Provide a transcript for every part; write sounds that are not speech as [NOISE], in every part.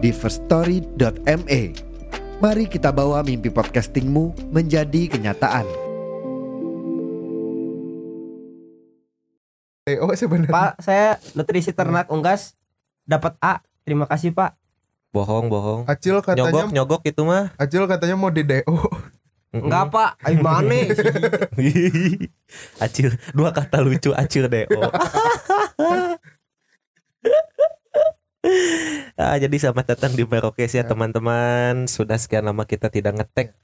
di firststory.me. Mari kita bawa mimpi podcastingmu menjadi kenyataan. Eh, oh sebenarnya Pak, saya nutrisi ternak unggas dapat A. Terima kasih, Pak. bohong bohong Acil katanya nyogok nyogok itu mah Acil katanya mau di DO. Enggak, Pak. Ay, mana? [LAUGHS] acil dua kata lucu acil deh oh. [LAUGHS] [LAUGHS] ah, jadi selamat datang di Merokes ya. teman-teman. Sudah sekian lama kita tidak ngetek.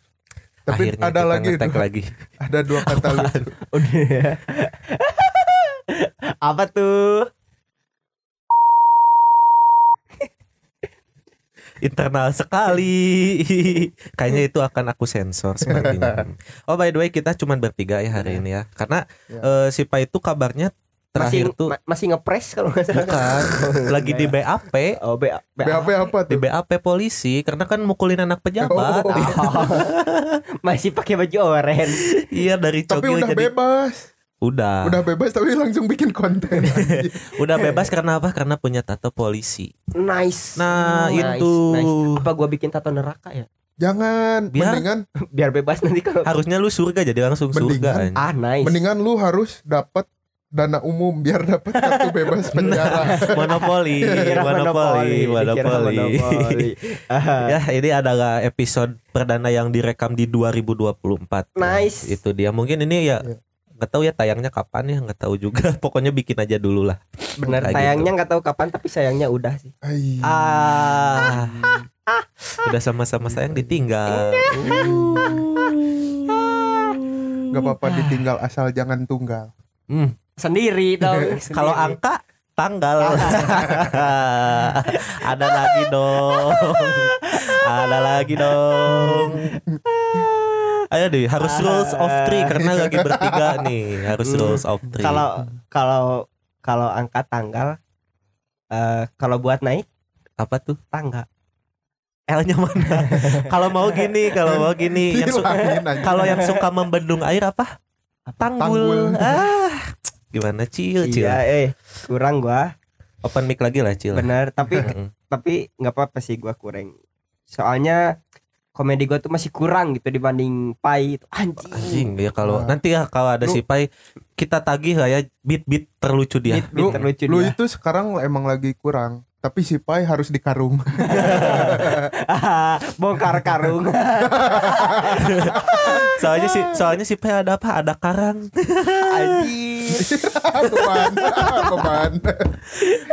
Tapi akhirnya ada kita lagi ngetek dua- lagi. [LAUGHS] Ada dua kata lucu. [LAUGHS] Udah. Ya. Apa tuh? internal sekali. Kayaknya itu akan aku sensor sepertinya oh by the way kita cuman bertiga ya hari ini ya. Karena Ya. eh, si Pa itu kabarnya terakhir masih tuh ma- masih ngepres kalau nggak salah. bukan [LAUGHS] lagi di BAP Oh, B, B, BAP apa di tuh? BAP polisi karena kan mukulin anak pejabat. Oh. [LAUGHS] masih pakai baju oranye. iya dari Tapi udah jadi bebas. udah Udah bebas tapi langsung bikin konten. [LAUGHS] udah bebas karena apa? Karena punya tato polisi. Nice. Nah, Nice, itu. nice. Apa gua bikin tato neraka ya? Jangan, Biar- mendingan Biar bebas nanti kalau Harusnya lu surga jadi langsung surga. Mendingan. anjing. Ah, nice. mendingan lu harus dapat dana umum biar dapat kartu bebas penjara. [LAUGHS] monopoli, monopoli, monopoli. monopoli. [LAUGHS] Ya, ini adalah episode perdana yang direkam di 2024. Nice. Itu dia. Mungkin ini ya Iya. nggak tahu ya tayangnya kapan ya nggak tahu juga. [LAUGHS] Pokoknya bikin aja dulu lah. Bener Kayak tayangnya nggak tahu kapan tapi sayangnya udah sih. Ai. Ah, udah sama-sama sayang ditinggal. Gak apa-apa ditinggal asal jangan tunggal. Hmm, Sendiri [LAUGHS] dong. Kalau angka tanggal. [LAUGHS] Ada lagi dong. Ada lagi dong. Ayo deh harus rules of three karena lagi bertiga nih. Harus Hmm. rules of three. Kalau kalau kalau angka tanggal eh kalau buat naik apa tuh? tangga. L-nya mana? [LAUGHS] Kalau mau gini kalau mau gini. Yang su- Hilangin aja. kalau yang suka membendung air apa? Tanggul, Tanggul. ah gimana cil cil iya eh kurang gua open mic lagi lah cil bener tapi [LAUGHS] tapi nggak apa-apa sih gua kurang soalnya komedi gua tuh masih kurang gitu dibanding pai itu anjing, Anjing ya kalau Wah. nanti ya kalau ada Lu- si Pai kita tagih lah ya beat-beat terlucu dia. Beat- beat Lu, terlucu lu dia. itu sekarang emang lagi kurang. Tapi si Pai harus dikarung. [LAUGHS] bongkar karung [LAUGHS] Soalnya si soalnya si Pai ada apa? Ada karang. beban, beban.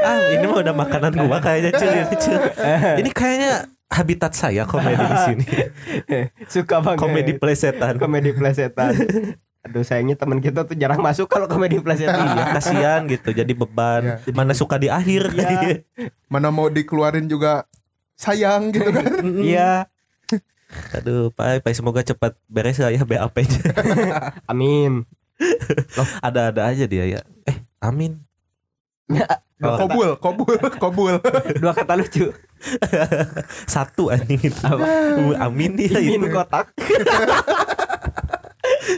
ah, ini mah udah makanan gua kayaknya cil ini cil. Ini kayaknya habitat saya komedi di sini. suka banget Komedi plesetan. komedi plesetan aduh sayangnya teman kita tuh jarang masuk kalau komedi plesetan Iya, kasihan gitu. Jadi beban. Iya. Mana suka di akhir. Iya. [LAUGHS] Mana mau dikeluarin juga sayang gitu kan. [LAUGHS] iya Aduh, Pai, Pai semoga cepat beres lah ya BAP-nya. [LAUGHS] amin Ada-ada aja dia ya. Eh, amin. Oh, Kobul, kobul, kobul. dua kata lucu Satu anjing itu. Uh, Amin dia Imin itu. kotak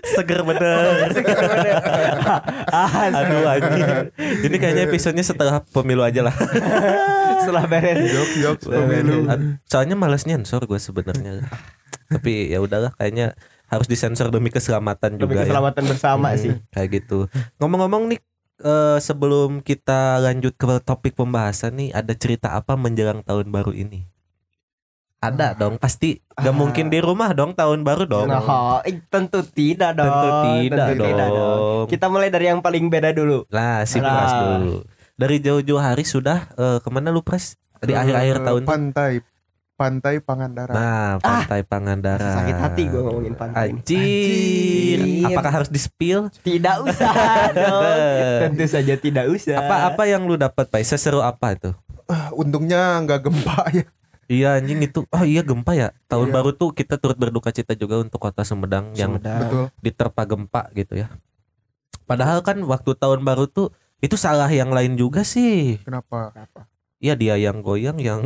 Seger bener. [LAUGHS] [LAUGHS] Aduh anjing. Ini kayaknya episodenya setelah pemilu aja lah. [LAUGHS] setelah beres Jok, jok, pemilu. Soalnya males nyensor gue sebenarnya. Tapi ya udahlah kayaknya harus disensor demi keselamatan demi juga ya. keselamatan bersama Hmm, sih Kayak gitu. Ngomong-ngomong nih eh, sebelum kita lanjut ke topik pembahasan nih ada cerita apa menjelang tahun baru ini? Ada dong, pasti gak Ah. mungkin di rumah dong tahun baru dong. Nah, eh, tentu tidak dong. Tentu tidak Tentu dong. Kita mulai dari yang paling beda dulu. Lah, si Alah. Pras dulu. Dari jauh-jauh hari sudah eh, ke mana lu Pras? Di Ke akhir-akhir tahun tuh? Pantai, pantai Pangandaran. Nah, Pantai Pangandaran. Sakit hati gue ngomongin pantai. Anjir. Anjir. Apakah harus di spill? Tidak usah dong. [LAUGHS] Tentu saja tidak usah. Apa apa yang lu dapat, Pak? Seseru apa itu? Ah, Untungnya nggak gempa [LAUGHS] ya. Iya anjing itu. Oh iya gempa ya. Tahun Iya. baru tuh kita turut berduka cita juga untuk kota Sumedang yang Sumedang. Betul. diterpa gempa gitu ya. Padahal kan waktu tahun baru tuh itu salah yang lain juga sih. Kenapa? Iya dia yang goyang yang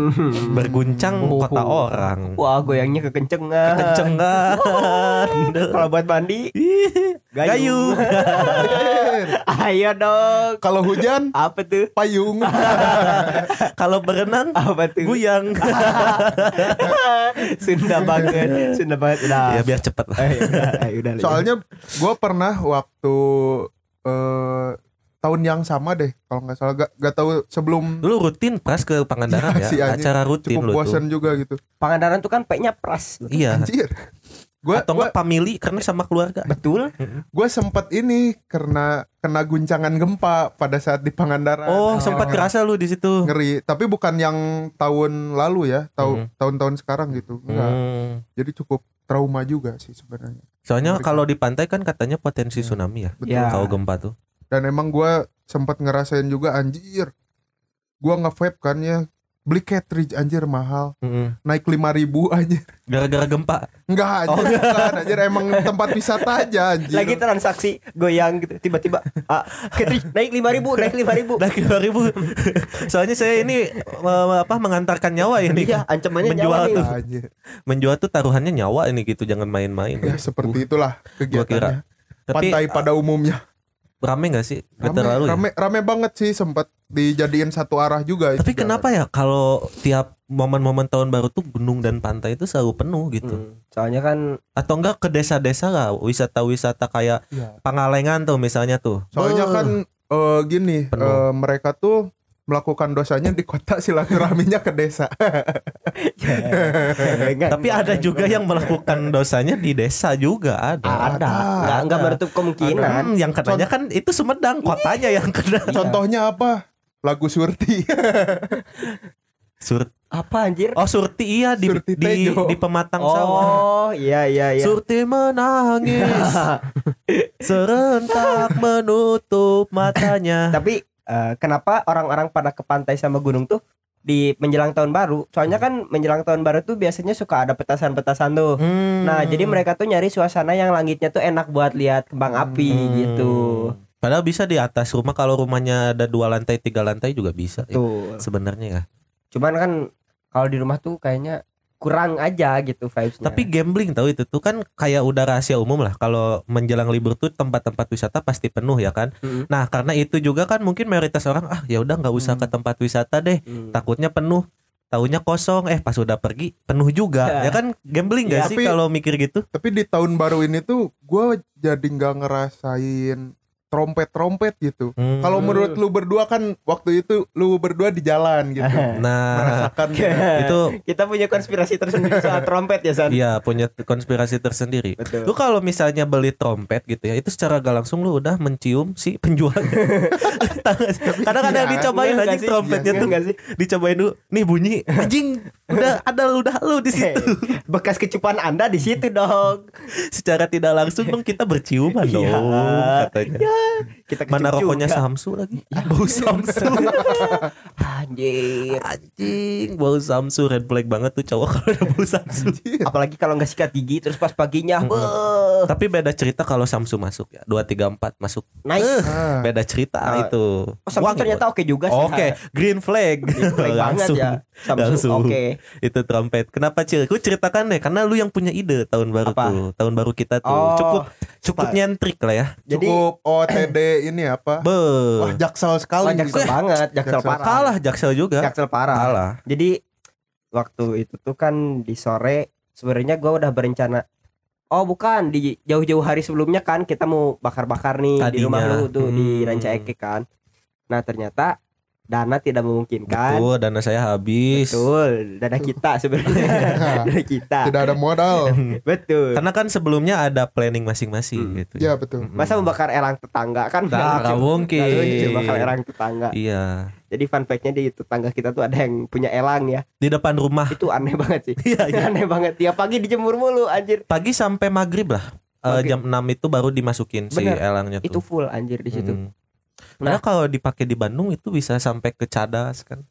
[LAUGHS] berguncang Oh. kota orang. Wah goyangnya kekencengan. Kecengan. [LAUGHS] Kalau buat mandi [LAUGHS] Ih, Gayu. Ayo dong. Kalau hujan Apa tuh? payung. Kalau berenang Apa tuh? guyang. Sunda banget. Sunda banget. Udah. ya biar cepet lah. Eh, udah, eh, udah. Soalnya gue pernah waktu eh, tahun yang sama deh kalau nggak salah gak, gak tahu sebelum Lu rutin pras ke Pangandaran Iya ya? sih, anjing. Acara rutin cukup lu tuh. juga gitu. Pangandaran tuh kan P-nya pras. Iya. Anjir. Gue Atau gua, enggak family karena sama keluarga. Betul. gua sempet ini karena kena guncangan gempa pada saat di Pangandaran. Oh, sempat kerasa lu di situ. ngeri. Tapi bukan yang tahun lalu ya, tahun Hmm. tahun-tahun sekarang gitu. Enggak. Hmm. Jadi cukup trauma juga sih sebenarnya. Soalnya kalau di pantai kan katanya potensi tsunami ya. Betul. Ya. Kalau gempa tuh. Dan emang gua sempat ngerasain juga anjir. Gua nge-vape kan ya beli cartridge anjir mahal Mm-mm. naik 5000 ribu anjir Gara-gara gempa. enggak Oh. anjir bukan anjir emang tempat wisata aja anjir Lagi transaksi goyang gitu tiba-tiba ah, Ketri, naik lima ribu naik lima ribu [LAUGHS] Udah lima ribu. Soalnya saya ini apa mengantarkan nyawa ini. iya ancamannya Menjual nyawa nih. tuh. anjir Menjual tuh taruhannya nyawa ini gitu, jangan main-main. ya seperti itulah Gua kira. kegiatannya Tapi pantai pada umumnya rame gak sih? Rame, terlalu ya? rame rame banget sih sempat dijadiin satu arah juga itu Tapi jalan. kenapa ya kalau tiap momen-momen tahun baru tuh gunung dan pantai itu selalu penuh gitu? Hmm, soalnya kan Atau enggak ke desa-desa lah, wisata-wisata kayak Iya. Pangalengan tuh misalnya tuh. soalnya Beuh. kan eh, gini Penuh. eh, mereka tuh melakukan dosanya di kota silaturahminya ke desa. [LAUGHS] Enggak, Tapi ada juga yang melakukan dosanya di desa juga ada. ada. Nggak Ada. menutup kemungkinan. Hmm, yang kenanya kan itu Sumedang, kotanya yang kena. contohnya apa? Lagu surti. [LAUGHS] Sur apa anjir? Oh, Surti iya di Surti di, di pematang sawah. oh iya iya iya. Surti menangis. [LAUGHS] Serentak menutup matanya. tapi eh, kenapa orang-orang pada ke pantai sama gunung tuh di menjelang tahun baru soalnya kan menjelang tahun baru tuh biasanya suka ada petasan-petasan tuh Hmm. Nah, jadi mereka tuh nyari suasana yang langitnya tuh enak buat lihat kembang api Hmm. gitu. Padahal bisa di atas rumah kalau rumahnya ada dua lantai tiga lantai juga bisa. ya, Tuh. Sebenarnya ya. Cuman kan kalau di rumah tuh kayaknya kurang aja gitu vibesnya. Tapi gambling tahu itu tuh kan kayak udah rahasia umum lah. Kalau menjelang libur tuh tempat-tempat wisata pasti penuh ya kan. Mm. Nah karena itu juga kan mungkin mayoritas orang ah ya udah nggak usah ke tempat wisata deh. Hmm. takutnya penuh. Tahunya kosong. Eh pas udah pergi penuh juga. Ya. Kan? Gambling Ya, gak sih tapi- kalau mikir gitu? tapi di tahun baru ini tuh gue jadi nggak ngerasain trompet trompet gitu Hmm. kalau menurut lu berdua kan waktu itu lu berdua di jalan gitu [LAUGHS] nah merasakan [LAUGHS] itu kita punya konspirasi tersendiri soal trompet ya San. Iya punya konspirasi tersendiri. Betul. Lu kalau misalnya beli trompet gitu ya, itu secara gak langsung lu udah mencium si penjualnya. [LAUGHS] Karena kan ada yang Iya, dicobain Iya aja nggak sih? trompetnya Iya tuh. nggak sih? Dicobain dulu. Nih bunyi. Anjing, udah ada udah lu di situ. Bekas kecupan Anda di situ dong. secara tidak langsung dong kita berciuman Iya. dong katanya. Kita Mana rokoknya juga. Samsu lagi? [LAUGHS] Bau Samsu. Anjir. Anjing, bau Samsu red flag banget tuh cowok [LAUGHS] kalau ada bau Samsu. Apalagi kalau nggak sikat gigi terus pas paginya, Mm-mm. beuh, Tapi beda cerita kalau Samsu masuk ya. 2 3 4 masuk. nice. Ah, Beda cerita Ah. itu. Oh, Samsung Wangi, ternyata oke juga sih. Oke, green flag. Green flag [LAUGHS] banget Langsung. ya. Samsung Langsung. oke. Itu trompet. Kenapa Cil? Ku ceritakan deh karena lu yang punya ide tahun baru Apa? tuh. Tahun baru kita tuh. Oh, cukup cukup nyentrik lah ya. Jadi cukup OTD ini apa Be. wah jaksel sekali Wah, jaksel gitu. banget, jaksel Jaksel. parah. Kalah Jaksel juga. Jaksel parah. Kalah. Jadi waktu itu tuh kan di sore sebenarnya gua udah berencana Oh bukan di jauh-jauh hari sebelumnya kan kita mau bakar-bakar nih di Tadinya. rumah lu tuh di Hmm. Ranca Eke kan. Nah ternyata dana tidak memungkinkan. Betul, dana saya habis. Betul, dana kita sebenarnya. [LAUGHS] dana kita. tidak ada modal [LAUGHS] Betul. Karena kan sebelumnya ada planning masing-masing Hmm. gitu. ya betul Mm-mm. Masa membakar elang tetangga kan Nah, nggak mungkin. Nggak lucu bakar elang tetangga. Iya. Jadi fun fact-nya di tetangga kita tuh ada yang punya elang ya. Di depan rumah. Itu aneh banget sih. [LAUGHS] Iya, iya. aneh banget. Tiap pagi dijemur mulu anjir. Pagi sampai maghrib lah. Eh, Maghrib. jam 6 itu baru dimasukin si Bener. elangnya tuh. Itu full anjir di situ. Mm. Karena kalau dipakai di Bandung itu bisa sampai ke cadas kan.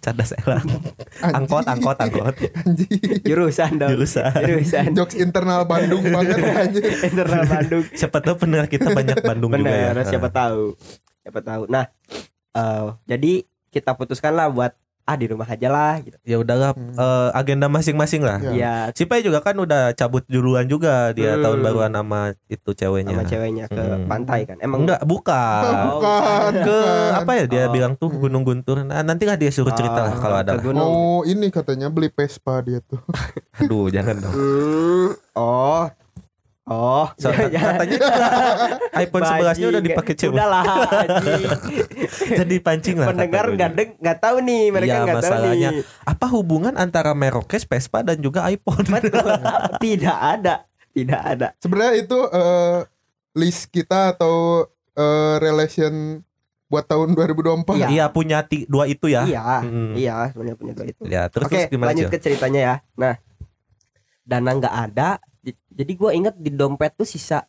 Cadas elang. [LAUGHS] Angkot, angkot, angkot. Anjing. Jurusan dong. Jurusan. Jurusan. Jokes internal Bandung banget anjing. [LAUGHS] Internal Bandung. Siapa tahu pendengar kita banyak Bandung juga ya. Bener, siapa tahu. Siapa tahu. Nah, eh, jadi kita putuskan lah buat ah di rumah aja lah gitu. Ya udahlah Hmm. eh, agenda masing-masing lah. Ya. Ya, Si Pai juga kan udah cabut duluan juga dia Hmm. tahun baruan sama itu ceweknya. sama ceweknya ke Hmm. pantai kan. Emang Enggak, bukan. [LAUGHS] Bukan. Ke apa ya dia Oh. bilang tuh Gunung Guntur. Nah, nanti lah dia suruh cerita lah Oh, kalau ada. gunung. Mau ini katanya beli Vespa dia tuh. [LAUGHS] Aduh, jangan dong. [LAUGHS] Oh. Oh, So, ya, ya. katanya [LAUGHS] iPhone 11-nya udah dipakai cewek. Udahlah, anjing. [LAUGHS] Jadi pancing lah. Pendengar nggak deng nggak tahu nih, mereka Iya, nggak tahu masalahnya. nih. Apa hubungan antara Merokes, Vespa dan juga iPhone? Betul. [LAUGHS] tidak ada, tidak ada. Sebenarnya itu eh, list kita atau eh, relation buat tahun 2024. Iya. Iya punya dua itu ya. Iya, Mm. iya sebenarnya punya dua itu. Ya, terus, Oke, terus gimana lanjut Cil? ke ceritanya ya. Nah, dana nggak ada. Jadi gue inget di dompet tuh sisa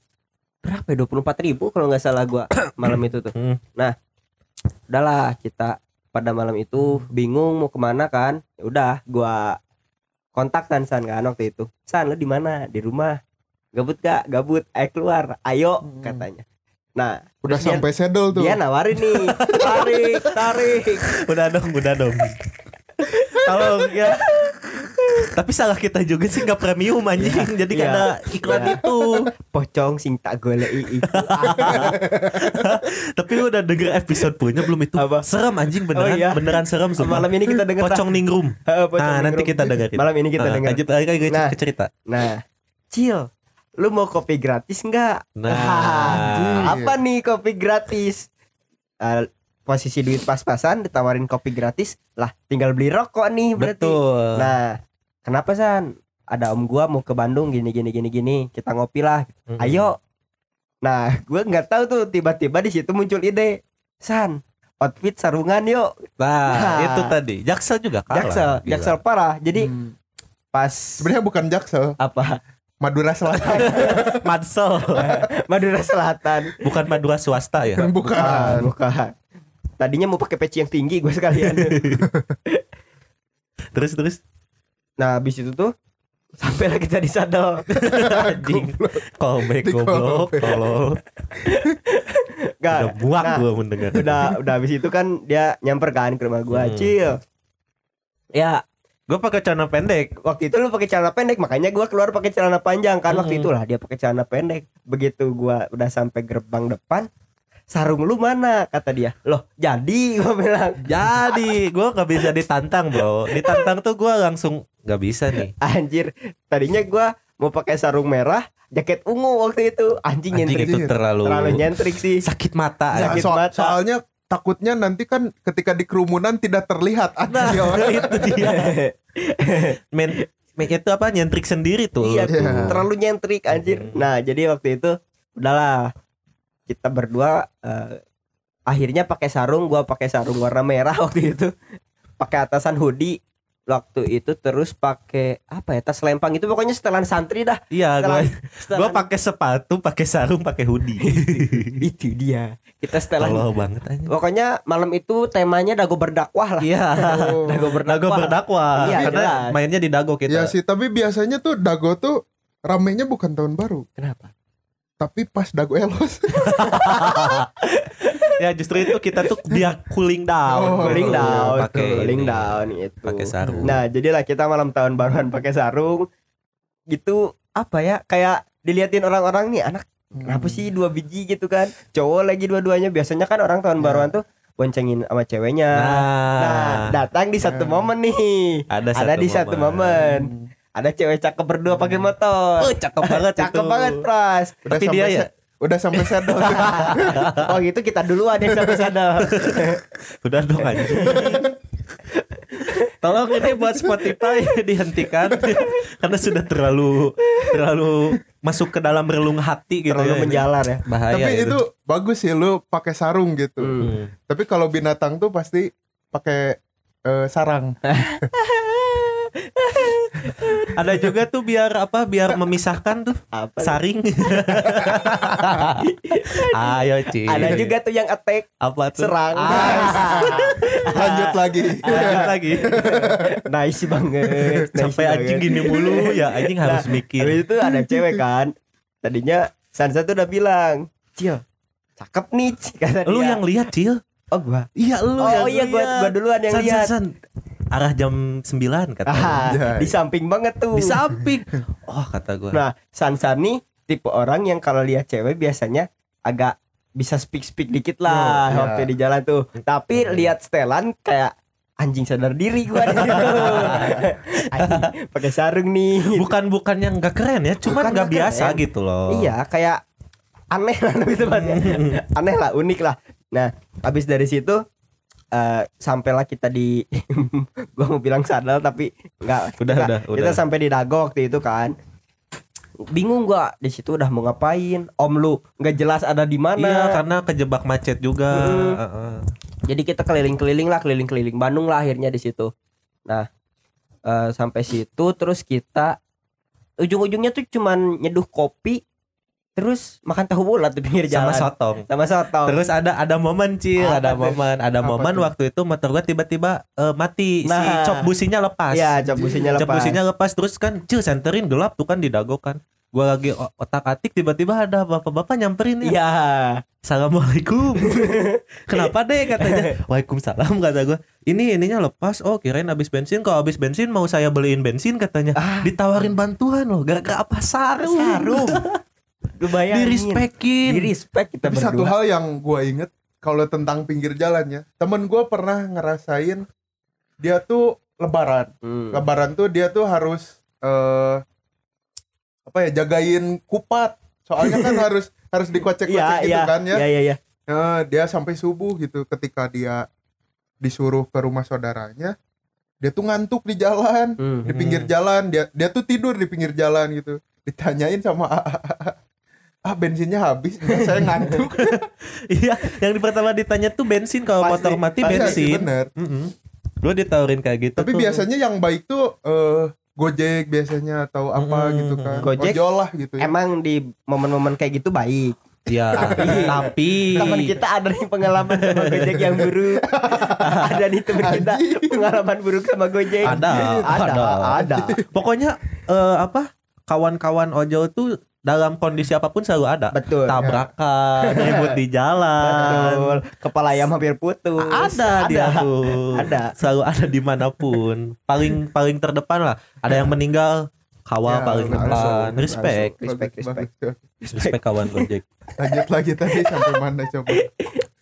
berapa ya? 24 ribu kalau nggak salah gue [COUGHS] malam itu tuh. Hmm. Nah, udahlah kita pada malam itu bingung mau ke mana kan. Ya udah, gue kontak kan San kan waktu itu. San lo di mana? Di rumah. Gabut gak? Gabut. Ayo keluar. Ayo Hmm. katanya. Nah, Udah dia- sampai sedel tuh. dia nawarin nih [LAUGHS] tarik tarik Udah dong, udah dong. Tolong ya. Tapi salah kita juga sih nggak premium anjing. Jadi Iya. ada iklan Iya. itu. pocong sing tak golei itu [LAUGHS] Tapi lu udah denger episode punya belum itu? Apa? Serem anjing beneran, Oh, iya. beneran serem sumpah. malam ini kita denger Pocong ningrum. Ah, [LAUGHS] pocong Nah, nanti minggu. kita dengerin. malam ini kita Nah, dengar Lanjut lagi ke Nah. cerita. nah cil lu mau kopi gratis nggak Nah. Ah, [LAUGHS] apa nih kopi gratis Ah, posisi duit pas-pasan ditawarin kopi gratis lah tinggal beli rokok nih berarti Betul. nah kenapa san ada om gua mau ke Bandung gini gini gini gini kita ngopi lah Mm-mm. ayo nah [LAUGHS] gue nggak tahu tuh tiba-tiba di situ muncul ide san outfit sarungan yuk Nah, Nah. itu tadi. Jaksel juga kalah. jaksel Gila. jaksel parah jadi Hmm. pas Sebenarnya bukan Jaksel, apa Madura Selatan. [LAUGHS] Madsel. [LAUGHS] Madura Selatan Bukan Madura swasta ya. bukan. bukan tadinya mau pakai peci yang tinggi gue sekalian [LAUGHS] Terus terus nah habis itu tuh sampailah kita di sadel [LAUGHS] anjing. Callback Di goblok, tolong. Gak, Udah muak nah, gua mendengar. udah udah habis itu kan dia nyamper kan ke rumah gua Hmm. cil ya Gue pakai celana pendek. waktu itu lu pakai celana pendek makanya gua keluar pakai celana panjang kan waktu Hmm. itulah dia pakai celana pendek begitu gua udah sampai gerbang depan sarung lu mana kata dia loh jadi [LAUGHS] gua bilang Jadi gue nggak bisa ditantang bro. Ditantang tuh gue langsung nggak bisa nih. anjir tadinya gua mau pakai sarung merah jaket ungu waktu itu anjing, Anjing nyentrik itu terlalu, terlalu nyentrik sih sakit mata. Ya, Sakit so- mata. soalnya takutnya nanti kan ketika di kerumunan tidak terlihat Nah, [LAUGHS] [LAUGHS] itu dia. Men, men- itu apa nyentrik sendiri tuh. iya tuh Iya. terlalu nyentrik anjir Hmm. nah jadi waktu itu udahlah kita berdua eh, akhirnya pakai sarung gua pakai sarung warna merah [LAUGHS] waktu itu pakai atasan hoodie waktu itu terus pakai apa ya tas lempang itu pokoknya setelan santri dah Iya, gue setelan, gue setelan- pakai sepatu, pakai sarung, pakai hoodie. [LAUGHS] itu dia kita setelan Tolol banget aja. pokoknya malam itu temanya dago berdakwah lah Iya. Oh. [LAUGHS] dago Dago berdakwah berdakwah. Iya, Karena jelas. mainnya di dago Ya kita. sih, tapi biasanya tuh Dago tuh ramenya bukan tahun baru, kenapa tapi pas Dago Elos. [LAUGHS] ya justru itu kita tuh biar cooling down. Oh, cooling down Pakai cooling ini, down itu Pakai sarung. Nah, jadilah kita malam tahun baruan pakai sarung. Gitu apa ya? Kayak diliatin orang-orang nih anak kenapa sih dua biji gitu kan? Cowok lagi dua-duanya. Biasanya kan orang tahun Ya. baruan tuh boncengin sama ceweknya. Nah, Nah, datang di satu Ya. momen nih. ada, Ada di satu momen. Ada cewek cakep berdua pakai motor. Oh, cakep banget [LAUGHS] Cakep itu. banget, Pras. Udah Tapi dia ya udah sampai sedel. [LAUGHS] Oh gitu kita duluan yang sampai sadar. [LAUGHS] udah dong anjing. Tolong ini buat Spotify dihentikan karena sudah terlalu terlalu masuk ke dalam relung hati gitu Terlalu ya. menjalar ya. Bahaya Tapi itu bagus sih lu pakai sarung gitu. Hmm. Hmm. Tapi kalau binatang tuh pasti pakai eh, sarang. Ada juga tuh biar apa? Biar memisahkan tuh apa saring. [LAUGHS] Ayo, Ci. ada juga tuh yang attack apa tuh? serang Ah, [LAUGHS] Lanjut lagi. lanjut lagi. [LAUGHS] nice banget nice Sampai anjing banget. gini mulu ya anjing harus Nah, mikir. Habis itu ada cewek kan tadinya Sansa tuh udah bilang Cil cakep nih kata Lu dia. yang lihat, Cil. oh gua Iya, lu oh yang iya gua lihat. gua duluan yang San, san, lihat san. Arah jam 9 kata. Ah, di samping banget tuh Di samping. Oh, kata gua. Nah, Sansa nih tipe orang yang kalau lihat cewek biasanya agak bisa speak speak dikit lah Oh, iya. waktu di jalan tuh. Tapi lihat setelan kayak anjing sadar diri gua di [LAUGHS] pakai sarung nih. bukan bukan yang gak keren ya, cuman Bukan gak nggak biasa keren. gitu loh. Iya, kayak aneh lah lebih [LAUGHS] tepatnya. aneh lah, unik lah. Nah, habis dari situ eh sampailah kita di [LAUGHS] gua mau bilang sadal tapi enggak Udah, kita, udah, kita udah. sampai di Dago waktu itu kan bingung gua di situ udah mau ngapain om lu nggak jelas ada di mana Iya, karena kejebak macet juga. Mm. Heeh. jadi kita keliling-keliling lah keliling-keliling Bandung lah akhirnya di situ nah eh, sampai situ terus kita ujung-ujungnya tuh cuman nyeduh kopi terus makan tahu bulat di pinggir Sama jalan sotong. sama soto Terus ada ada momen cil, ada momen, ada Apa momen tuh? waktu itu motor gua tiba-tiba eh, mati, si Nah. cop businya lepas. ya cap businya Cop lepas businya lepas terus kan cil senterin gelap tuh kan di dago kan. Gua lagi otak-atik tiba-tiba ada bapak-bapak nyamperin ya. Iya. Assalamualaikum. [LAUGHS] Kenapa deh katanya? Waalaikumsalam kata gua. Ini ininya lepas. Oh kirain habis bensin. Kalau habis bensin mau saya beliin bensin katanya. Ah. Ditawarin bantuan loh. Gara-gara apa sarung? Sarung. [LAUGHS] Lu Di bayangin. respectin. Di respect kita Tapi satu berdua. hal yang gue inget kalau tentang pinggir jalannya, temen gue pernah ngerasain dia tuh lebaran. Hmm. Lebaran tuh dia tuh harus eh apa ya jagain kupat. Soalnya kan [LAUGHS] harus harus dikocek-kocek Iya, gitu iya. kan ya. Iya, iya, iya. Nah, dia sampai subuh gitu ketika dia disuruh ke rumah saudaranya, dia tuh ngantuk di jalan, Hmm. di pinggir jalan, dia dia tuh tidur di pinggir jalan gitu. Ditanyain sama ah bensinnya habis, Enggak, saya ngantuk. [LAUGHS] Iya, yang di pertama ditanya tuh bensin kalau Pasti, motor mati pasti, bensin. bener. Mm-mm. Lu ditawarin kayak gitu. Tapi tuh. biasanya yang baik tuh eh Gojek biasanya atau apa Hmm. gitu kan. Gojek Ojol lah gitu ya. Emang di momen-momen kayak gitu baik. ya, tapi Teman kita ada nih pengalaman sama Gojek yang buruk. [LAUGHS] ada nih teman kita pengalaman buruk sama Gojek. ada, ada, ada. Pokoknya eh, apa? Kawan-kawan ojol tuh dalam kondisi apa pun selalu ada. Betul. Tabrakan, [LAUGHS] ribut di jalan. Betul. Kepala ayam hampir putus. Ada, dia tuh. [LAUGHS] Ada. Selalu ada di mana pun. Paling paling terdepan lah. Ada yang meninggal kawal Ya, paling depan. langsung. Respect, Respect, respect. bagus. respect kawan Gojek. Lanjut lagi tadi sampai mana coba?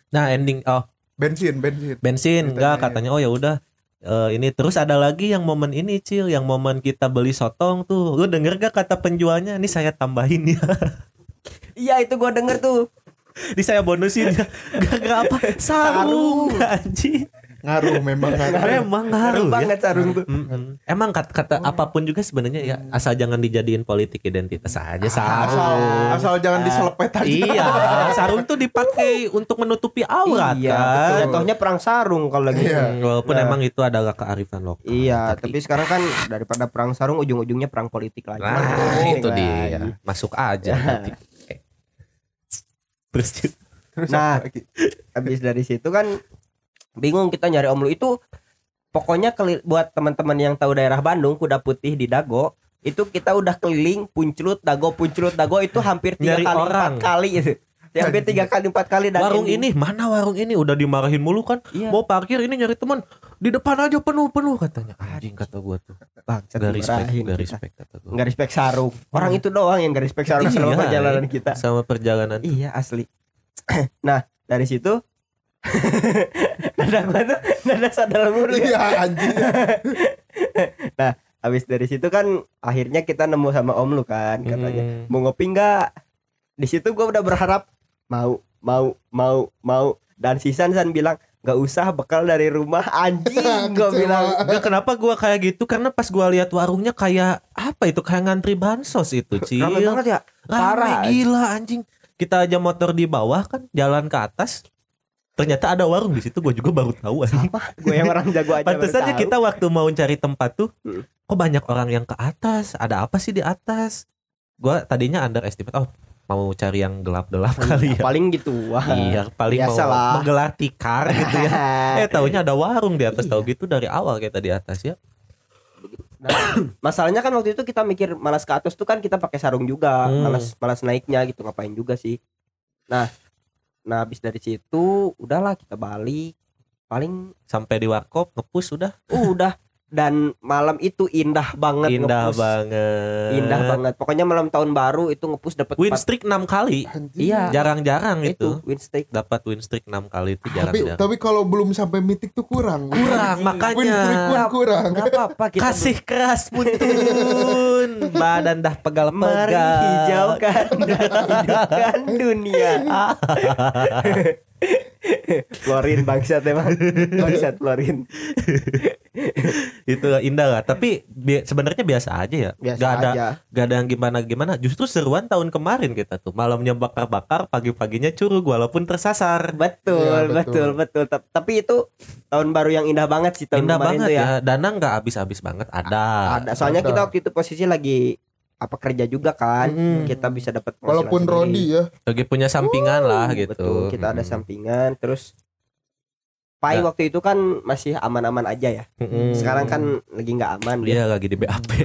Nah ending oh Bensin, bensin. bensin enggak ya. katanya oh ya udah Eh, ini terus ada lagi yang momen ini cil yang momen kita beli sotong tuh. Lu denger gak kata penjualnya? Ini saya tambahin ya. [LAUGHS] Iya itu gua denger tuh. ini saya bonusin ya. Gak gak apa. Sarung. Anjing Ngaruh memang [LAUGHS] ngaruh. memang Ngaruh ngaruh ya banget sarung tuh. Mm-mm. emang kata, kata apa pun juga sebenarnya ya asal jangan dijadiin politik identitas aja Asal, sarung asal jangan diselepet aja. iya sarung tuh dipakai untuk menutupi aurat Iya, kan jatuhnya perang sarung kalau lagi. Iya. Hmm, walaupun Nah. emang itu adalah kearifan lokal Iya, tapi sekarang kan daripada perang sarung ujung-ujungnya perang politik lagi. Nah, itu lagi. dia. Masuk aja nanti. Eh. Terus Terus Nah. Habis dari situ kan bingung kita nyari om lu itu pokoknya buat teman-teman yang tahu daerah Bandung kuda putih di Dago itu kita udah keliling punclut Dago punclut Dago itu hampir tiga Nyari kali orang. empat kali itu. Ya, hampir tiga kali empat kali dan warung ending- ini mana warung ini? Udah dimarahin mulu kan? Iya. Mau parkir ini nyari teman. Di depan aja penuh penuh katanya. Anjing. Kata gua tuh. Bangsat, gak respect gak respect kata gua. Nggak respect sarung. Orang itu doang yang gak respect sarung selama Iya, perjalanan kita. Sama perjalanan. Iya asli. [CLEARS THROAT] nah dari situ [LAUGHS] nada gua tuh nada sadar mulu ya. Iya anjing. [LAUGHS] Habis dari situ kan akhirnya kita nemu sama om lu kan katanya Hmm. mau ngopi nggak? Di situ gua udah berharap mau mau mau mau dan si San San bilang nggak usah bekal dari rumah anjing [LAUGHS] gua bilang Gak kenapa gua kayak gitu karena pas gua lihat warungnya kayak apa itu kayak ngantri bansos itu cil rame banget ya Rame Parah. gila anjing. Kita aja motor di bawah kan, jalan ke atas. Ternyata ada warung di situ, gue juga baru tahu anjing. gue yang orang jago aja Pantesannya tahu. kita waktu mau cari tempat tuh, Hmm. kok banyak orang yang ke atas ada apa sih di atas gua tadinya underestimate oh mau cari yang gelap-gelap kali ya paling gitu wah iya paling mau Biasalah. menggelar tikar gitu ya [LAUGHS] eh taunya ada warung di atas tahu gitu dari awal kita di atas ya Nah, masalahnya kan waktu itu kita mikir malas ke atas tuh kan kita pakai sarung juga Hmm. malas malas naiknya gitu ngapain juga sih nah nah habis dari situ udahlah kita balik. Paling sampai di warkop ngepus udah. Udah. Dan malam itu indah banget indah ngepus. banget. Indah banget. Pokoknya malam tahun baru itu ngepus dapat win streak 6 kali. Iya. jarang-jarang itu itu. win streak. Dapat win streak 6 kali itu Tapi jarang-jarang. tapi kalau belum sampai mitik tuh kurang. kurang Win streak pun makanya kurang. apa-apa kita kasih keras muntun [LAUGHS] badan dah pegal mari hijaukan dan [LAUGHS] hidupkan dunia [LAUGHS] Florin bangsat emang. Bangsat Florin itu indah lah. Tapi bi- sebenarnya biasa aja ya. Biasa gak ada aja. gak ada yang gimana gimana. Justru seruan tahun kemarin kita tuh. Malamnya bakar-bakar pagi-paginya curug walaupun tersasar. Betul Iya, betul. betul betul. Tap- tapi itu tahun baru yang indah banget sih tahun indah kemarin banget tuh ya. dana nggak habis-habis banget. Ada. Ada. Soalnya Ada. kita waktu itu posisi lagi apa kerja juga kan Mm-mm. kita bisa dapat Walaupun Rodi ya. lagi punya sampingan lah gitu betul kita ada Mm-mm. sampingan terus Pai Nah. waktu itu kan masih aman-aman aja ya Mm-mm. sekarang kan lagi nggak aman dia dia lagi di BAP [LAUGHS]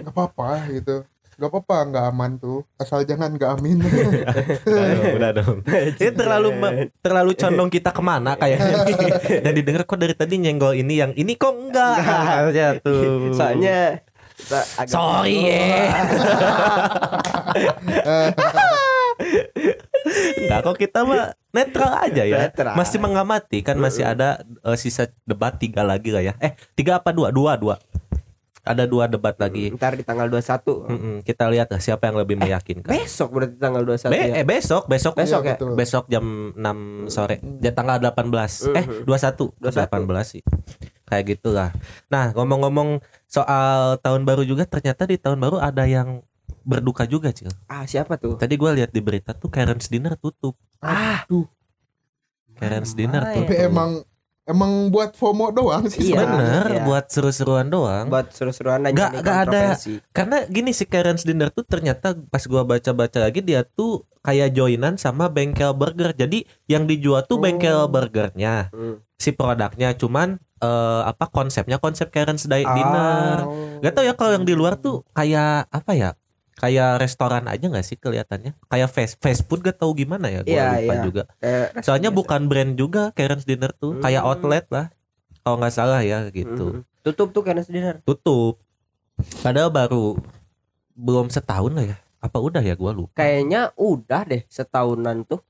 Gak apa-apa gitu. Gak apa-apa nggak aman tuh. Asal jangan nggak amin. [LAUGHS] udah dong, udah dong. [LAUGHS] Ini terlalu terlalu condong kita ke mana kayaknya. Dan didengar kok dari tadi nyenggol ini yang ini kok enggak. Aja tuh. soalnya kita agak- Sorry ya. [LAUGHS] Enggak kok kita mah netral aja ya. Netral. Masih mengamati kan masih ada eh, sisa debat tiga lagi lah ya. Eh tiga apa dua? Dua dua. Ada dua debat lagi. ntar di tanggal 21 Mm-mm, kita lihat lah siapa yang lebih meyakinkan. besok berarti tanggal 21 Be- ya eh besok, besok, Besok ya? betul. besok jam 6 sore. Ya tanggal 18. Eh, Mhm. 21. 21. 18 sih. Kayak gitulah. Nah, ngomong-ngomong soal tahun baru juga ternyata di tahun baru ada yang berduka juga, Cil. ah siapa tuh Tadi gue lihat di berita tuh Karen's Dinner tutup. ah Tuh. Karen's Dinner Main. Tapi tutup. emang emang buat FOMO doang sih. Iya. Bener, iya. buat seru-seruan doang. buat seru-seruan Nggak- jadi nggak ada-. Karena gini si Karen's Dinner tuh ternyata pas gua baca-baca lagi dia tuh kayak joinan sama bengkel burger. Jadi yang dijual tuh Oh. bengkel burgernya, Hmm. si produknya cuman eh, apa konsepnya konsep Karen's. Dinner. Oh. Gak tau ya kalau yang di luar tuh kayak apa ya? Kayak restoran aja nggak sih kelihatannya? Kayak fast fast food gak tahu gimana ya? Gua Iya, lupa iya. juga. Eh, Soalnya bukan brand juga Karen's Dinner tuh, kayak Hmm. outlet lah. Kalau nggak salah ya gitu. Mhm. tutup tuh karena dinner Tutup. Padahal baru belum setahun lah ya. Apa udah ya gua lupa. kayaknya udah deh setahunan tuh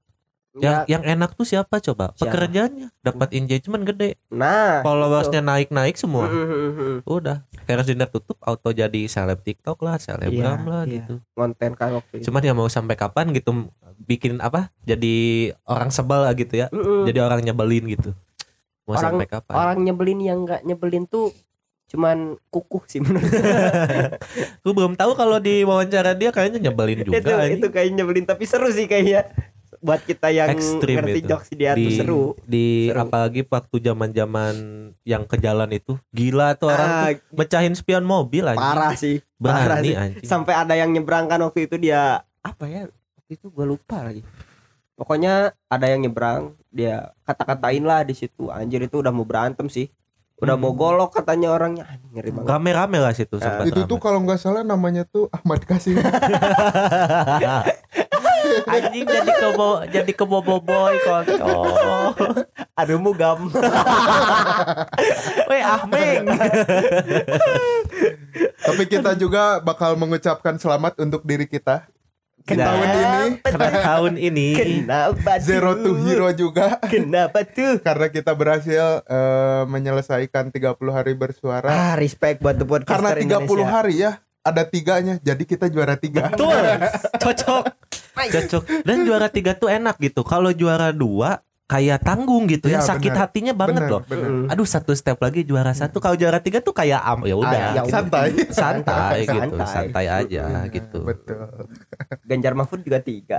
Yang Ya, yang enak tuh siapa coba? Siapa? Pekerjaannya dapat engagement gede. nah Followersnya naik-naik semua. Mhm. Udah. Karen's Dinner tutup auto jadi seleb TikTok lah, selebgram Iya, lah iya. gitu. konten kan waktu itu Cuman ya mau sampai kapan gitu bikin apa? Jadi orang sebel lah gitu ya. Mhm. Jadi orang nyebelin gitu. Mau Orang- sampai kapan? orang nyebelin yang nggak nyebelin tuh cuman kukuh sih menurut Gue [LAUGHS] belum tahu kalau di wawancara dia kayaknya nyebelin [LAUGHS] juga. itu itu kayak nyebelin tapi seru sih kayaknya buat kita yang Ekstrim ngerti itu. jokes dia tuh di seru di Seru. apalagi waktu zaman-zaman yang ke jalan itu gila tuh orang Ah, tuh mecahin spion mobil anjing. parah sih parah Berani sih. anjing. sampai ada yang nyebrang kan waktu itu dia apa ya waktu itu gue lupa lagi pokoknya ada yang nyebrang dia kata-katain lah di situ anjir itu udah mau berantem sih udah Hmm. mau golok katanya orangnya Anjing, ngeri banget Rame-rame lah situ Ah. sempat Itu rame. tuh kalau nggak salah namanya tuh Ahmad Kasim. [LAUGHS] anjing jadi kebo jadi keboboboy kontol. aduh mugam [LAUGHS] Weh Ahmeng. Tapi kita juga bakal mengucapkan selamat untuk diri kita. Di Kenapa? tahun ini Karena tahun ini kenapa tuh? Zero to Hero juga kenapa tuh karena kita berhasil eh, menyelesaikan 30 hari bersuara. ah respect buat the podcaster Karena 30 Indonesia. hari ya, ada tiganya, jadi kita juara tiga. betul [LAUGHS] cocok cocok dan juara tiga tuh enak gitu. Kalau juara dua kayak tanggung gitu ya, Iya, sakit benar. hatinya banget Bener, loh. bener. Aduh satu step lagi juara satu. Kalau juara tiga tuh kayak am ya udah. Ah, ya udah. Santai. santai gitu Santai. santai aja gitu Betul. Ganjar Mahfud juga tiga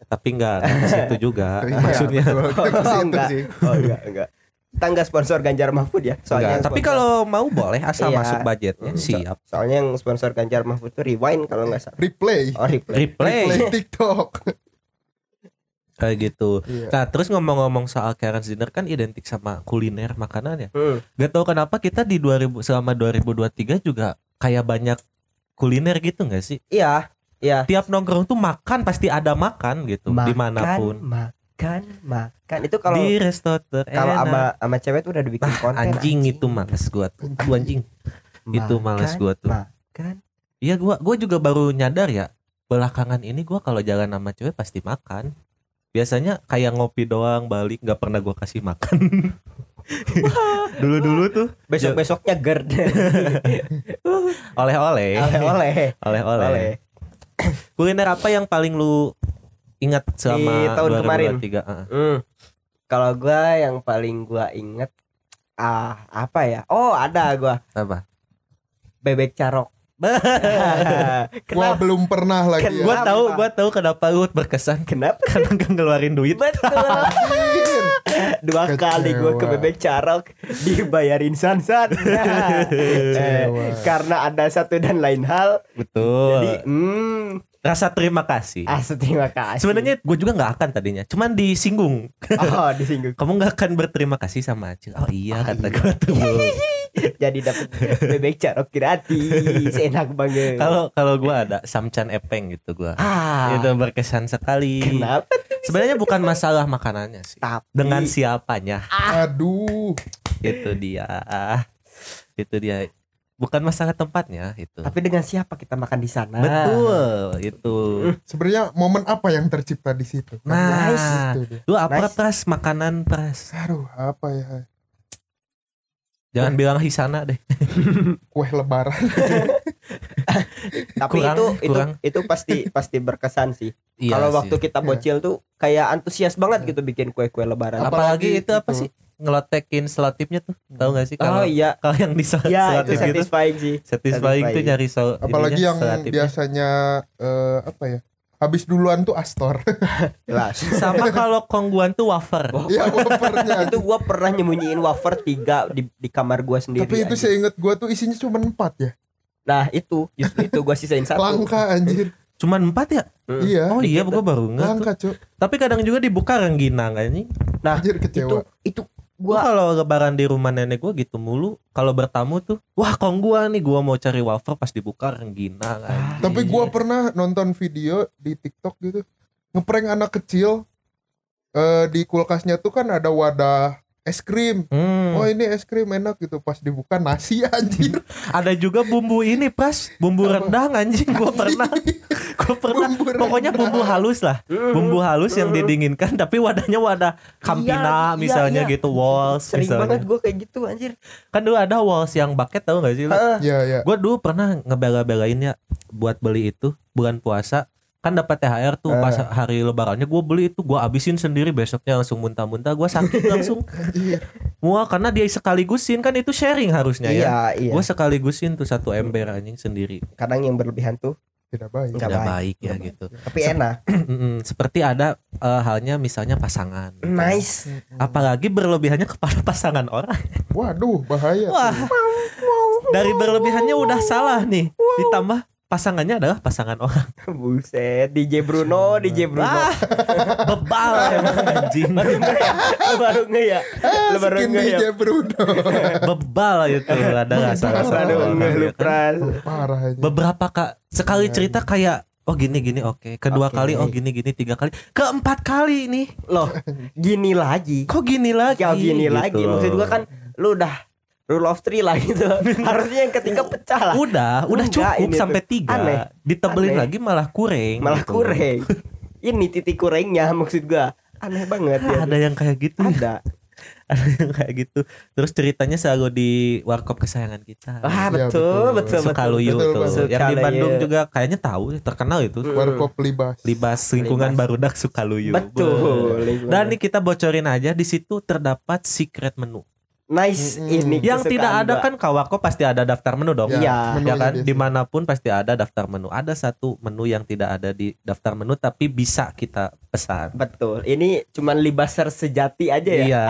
tapi enggak enggak ke situ juga Iya, maksudnya Oh, enggak. oh enggak enggak kita nggak sponsor Ganjar Mahfud ya. Soalnya tapi kalau mau boleh asal Iya. masuk budgetnya siap. soalnya yang sponsor Ganjar Mahfud itu Rewind kalau nggak salah. replay Oh, replay. Replay replay TikTok [LAUGHS] kayak gitu. Iya. Nah, terus ngomong-ngomong soal Karen's Dinner kan identik sama kuliner makanan ya. Hmm. Gak tahu kenapa kita di 2000 selama 2023 juga kayak banyak kuliner gitu nggak sih? Iya, iya. Tiap nongkrong tuh makan pasti ada makan gitu di mana pun. makan, makan. Itu kalau di resto terenak. kalau sama sama cewek tuh udah dibikin konten. anjing, itu males gua tuh. Aduh anjing. Itu males gua tuh. Makan. Iya gua gua juga baru nyadar ya belakangan ini gua kalau jalan sama cewek pasti makan. Biasanya kayak ngopi doang balik nggak pernah gua kasih makan. [LAUGHS] Dulu-dulu tuh Besok-besoknya GERD. [LAUGHS] oleh-oleh. Oleh-oleh. Oleh-oleh. Oleh. Kuliner apa yang paling lu ingat selama Di tahun 2023? kemarin. Heeh. Hmm. Kalau gua yang paling gua inget ah apa ya? Oh, ada gua. Apa? Bebek carok. gua [LAUGHS] kenapa? belum pernah lagi ya. Gua tahu, gua tahu kenapa lu berkesan Kenapa? [LAUGHS] karena gak ngeluarin duit. Betul. Dua kali gua ke Kecewa. bebek carok dibayarin san-san. [LAUGHS] Eh, Kecewa. karena ada satu dan lain hal. Betul. Jadi, hmm, Rasa terima kasih. ah terima kasih. Sebenarnya gue juga nggak akan tadinya, cuman disinggung. oh disinggung. [LAUGHS] Kamu nggak akan berterima kasih sama Acil. Oh iya kata gue tuh. [LAUGHS] Jadi dapat bebek carok gratis. Enak banget. Kalau kalau gue ada samcan epeng gitu gue. ah, Itu berkesan sekali. kenapa Sebenarnya bukan masalah makanannya sih. tapi Dengan siapanya. aduh Itu dia. Itu dia. Bukan masalah tempatnya itu. tapi dengan siapa kita makan di sana? Betul, itu. sebenarnya momen apa yang tercipta di situ Nah, Itu dia. lu apa Nice. pras makanan pras? aduh apa ya Jangan bilang hisana deh. [LAUGHS] kue lebaran [LAUGHS] Tapi Kurang, itu itu kurang. itu pasti pasti berkesan sih. Iya Kalau waktu kita bocil tuh kayak antusias banget gitu bikin kue-kue lebaran. apalagi, Apalagi itu apa itu. sih? Ngelotekin selotipnya tuh. Tahu gak sih kalau Oh iya. kalau yang di sel- Iya itu selotip gitu satisfying sih. satisfying tuh satisfying. nyari sel apalagi yang selotipnya. biasanya eh, apa ya habis duluan tuh Astor [LAUGHS] Jelas. sama kalau kongguan tuh wafer. Iya wafernya itu gua pernah nyembunyiin wafer tiga di, di kamar gua sendiri. tapi itu saya inget gua tuh isinya cuma empat ya Nah itu justru itu gua sisain satu. langka anjir Cuman empat ya? Hmm. iya Oh iya, gua baru nggak. tuh. langka cuy Tapi kadang juga dibuka rengginang kayaknya. Nah anjir itu itu Gua gua kalau lebaran di rumah nenek gua gitu mulu. Kalau bertamu tuh, wah kong gua nih gua mau cari wafer pas dibuka rengginang. Ah, anjing. tapi gua pernah nonton video di TikTok gitu ngeprank anak kecil eh di kulkasnya tuh kan ada wadah es krim Hmm. oh ini es krim enak gitu pas dibuka nasi [LAUGHS] anjir Ada juga bumbu ini pras, bumbu Apa? rendang anjing gua pernah. gua pernah. Bumbu Pokoknya rendang. bumbu halus lah. Bumbu halus yang didinginkan tapi wadahnya wadah Iya, Campina iya, misalnya iya. gitu, walls sering misalnya. banget gua kayak gitu anjir. Kan dulu ada walls yang bucket tahu gak sih lu? Ah, ya ya Gue dulu pernah ngebela-belain ya buat beli itu bulan puasa kan dapat THR tuh pas hari lebarannya gue beli itu gue abisin sendiri besoknya langsung muntah-muntah gue sakit [LAUGHS] langsung. Mual karena dia sekaligusin kan itu sharing harusnya ya. Iya iya. gue sekaligusin tuh satu ember anjing sendiri. Kadang yang berlebihan tuh tidak baik. Nggak tidak baik. baik ya Nggak gitu. Tapi enak. [CLEARS THROAT] Seperti ada eh, halnya misalnya pasangan. Gitu. nice. apalagi berlebihannya kepada [LAUGHS] pasangan orang. Waduh bahaya wah. dari berlebihannya udah salah nih ditambah pasangannya adalah pasangan orang [LAUGHS] Buset, DJ Bruno, DJ Bruno. Ah, [LAUGHS] bebal emang [LAUGHS] anjing Baru nge ya? Lu baru nge ya? Baru nge ya? DJ Bruno bebal itu ada lu ya kan. pras. parah aja beberapa kak sekali cerita kayak oh gini gini oke kedua Oke. kali oh gini gini tiga kali keempat kali nih Loh, gini lagi. kok gini lagi Kau gini Gitu. lagi. Maksud gua kan lu udah rule of three lah gitu. Harusnya yang ketiga pecah lah. udah udah Enggak, cukup sampai tuh. tiga Aneh. ditebelin Aneh. lagi malah kurang Malah gitu. kurang. Ini titik kurangnya maksud gua. Aneh banget ya. Ah, ada yang kayak gitu ya. Ada. [LAUGHS] ada yang kayak gitu terus ceritanya selalu di warkop kesayangan kita Wah, Iya, betul, betul. betul, betul. Sukaluyu Betul, tuh betul. yang di. Bandung juga kayaknya tahu terkenal itu Hmm. warkop libas libas lingkungan Libas. barudak Sukaluyu Betul. Dan nih kita bocorin aja di situ terdapat secret menu. Nice Mm-mm. ini Yang tidak ada gua. kan Kawako pasti ada daftar menu dong. Iya. Ya menunya kan biasa. di mana pun pasti ada daftar menu. Ada satu menu yang tidak ada di daftar menu tapi bisa kita pesan. Betul. Ini cuman libaser sejati aja ya. Iya.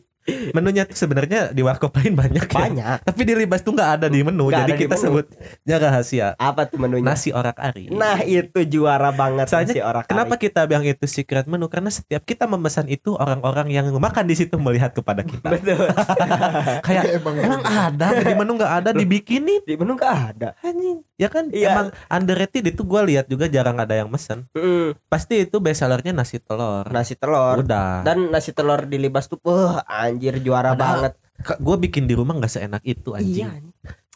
[LAUGHS] Menunya tuh sebenarnya di warkop lain banyak ya. Banyak. Tapi di Libas tuh nggak ada di menu. Nggak jadi kita menu. sebutnya rahasia. Apa tuh menunya? Nasi orak ari. Nah itu juara banget Soalnya nasi orak Kenapa kari. kita bilang itu secret menu? Karena setiap kita memesan itu orang-orang yang makan di situ melihat kepada kita. [LAUGHS] Betul. [LAUGHS] Kayak Emang emang bener. ada di menu nggak ada dibikinin Di menu nggak ada. anjing. Ya kan Iya. emang underrated itu gua lihat juga jarang ada yang mesen. Mm, Pasti itu best sellernya nasi telur. nasi telur. Udah. Dan nasi telur di libas tuh, wah anjir juara Padahal banget. gue bikin di rumah nggak seenak itu anjing. Iya,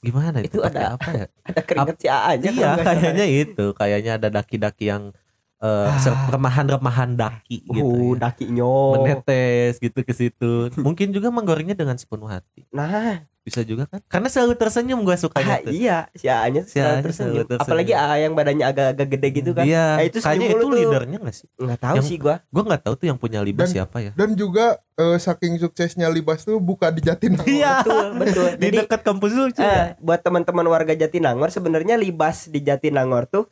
Gimana itu? Itu ada- apa ya? [LAUGHS] ada keringet si A aja. iya, kayaknya itu. Kayaknya ada daki-daki yang eh, ser- remahan-remahan daki gitu. Uh, ya. dakinya. Menetes gitu ke situ. Mungkin juga menggorengnya dengan sepenuh hati. Nah, Bisa juga kan? Karena selalu tersenyum gue sukanya ah, tuh. iya, si A-nya Si A-nya tersenyum. selalu tersenyum. Apalagi A yang badannya agak-agak gede gitu kan. Iya, Nah, itu kayaknya itu tuh. leadernya gak sih? Nggak tahu Yang- sih gua. Gue nggak tahu tuh yang punya libas Dan- siapa ya. Dan juga eh, saking suksesnya Libas tuh buka di Jatinangor. Iya. Betul, betul. [LAUGHS] Di Jadi dekat kampus lu cuy. eh, buat teman-teman warga Jatinangor sebenarnya libas di Jatinangor tuh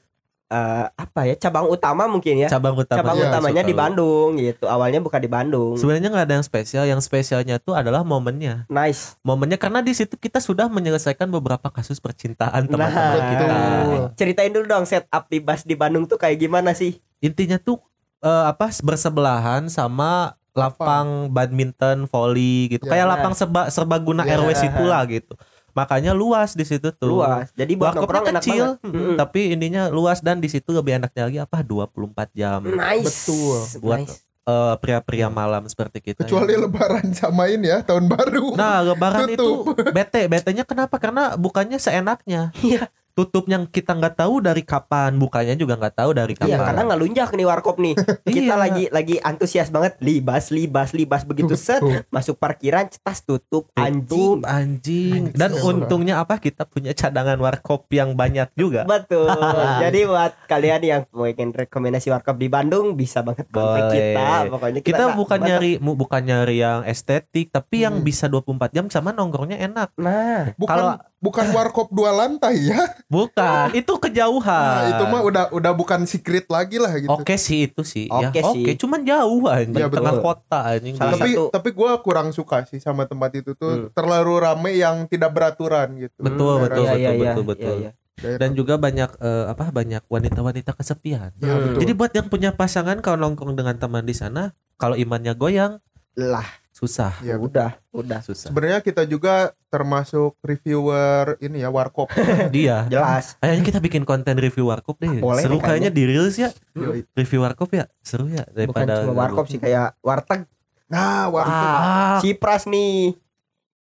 eh, apa ya? Cabang utama mungkin ya. cabang utama. Cabang Iya, utamanya di. Bandung gitu. Awalnya buka di Bandung. Sebenarnya nggak ada yang spesial. Yang spesialnya tuh adalah momennya. Nice. Momennya karena di situ kita sudah menyelesaikan beberapa kasus percintaan Nah, teman-teman kita. betul. Ceritain dulu dong setup libas di Bandung tuh kayak gimana sih? Intinya tuh eh, apa bersebelahan sama lapang badminton, volley gitu. Ya. Kayak lapang serba serbaguna Ya. RW situ lah gitu. Makanya luas di situ tuh. Luas. Jadi buat nongkrong enak kecil, banget. Mm-mm. tapi ininya luas dan di situ lebih enaknya lagi apa 24 jam. Nice. Betul. Buat- Nice. Eh, pria-pria malam seperti kita. Kecuali ya. lebaran samain ya tahun baru. Nah, lebaran itu Tutup. bete. Betenya kenapa? Karena bukannya seenaknya. Iya. Tutup yang kita nggak tahu dari kapan, bukanya juga nggak tahu dari kapan. Iya, karena nggak lunjak nih warkop nih. [LAUGHS] Kita Iya. lagi lagi antusias banget libas libas libas begitu set masuk parkiran cetas tutup anjing. Tutup, anjing. Dan Anjing. untungnya apa? Kita punya cadangan warkop yang banyak juga. Betul. [LAUGHS] Jadi buat kalian yang pengen rekomendasi warkop di Bandung bisa banget kontak kita. Pokoknya kita, Kita bukan nyari bukan nyari yang estetik, tapi yang Hmm. bisa 24 jam sama nongkrongnya enak. Nah, Bukan Kalau- bukan warkop dua lantai ya. [LAUGHS] Bukan, itu kejauhan. Nah, itu mah udah udah bukan secret lagi lah gitu. Oke sih itu sih. ya, Oke sih. Oke, cuman jauh anjing Iya, tengah betul. kota anjing. Salah tapi satu- tapi gue kurang suka sih sama tempat itu tuh Hmm. terlalu rame yang tidak beraturan gitu. Betul, Hmm, betul, daerah- iya, betul, iya, betul, betul. iya. daerah- Dan juga banyak eh, apa banyak wanita-wanita kesepian. Ya, Hmm. betul. Jadi buat yang punya pasangan kalau nongkrong dengan teman di sana, kalau imannya goyang Lah, susah, Ya, betul. udah, udah. susah. Sebenarnya kita juga termasuk reviewer ini ya warkop. [LAUGHS] Dia. Jelas. Kayaknya kita bikin konten review warkop deh. Boleh Seru kayaknya di reels ya. Yoi. Review warkop ya. Seru ya Bukan daripada cuma warkop sih kayak warteg. Nah, warkop. Ah, Ah, Cipras nih.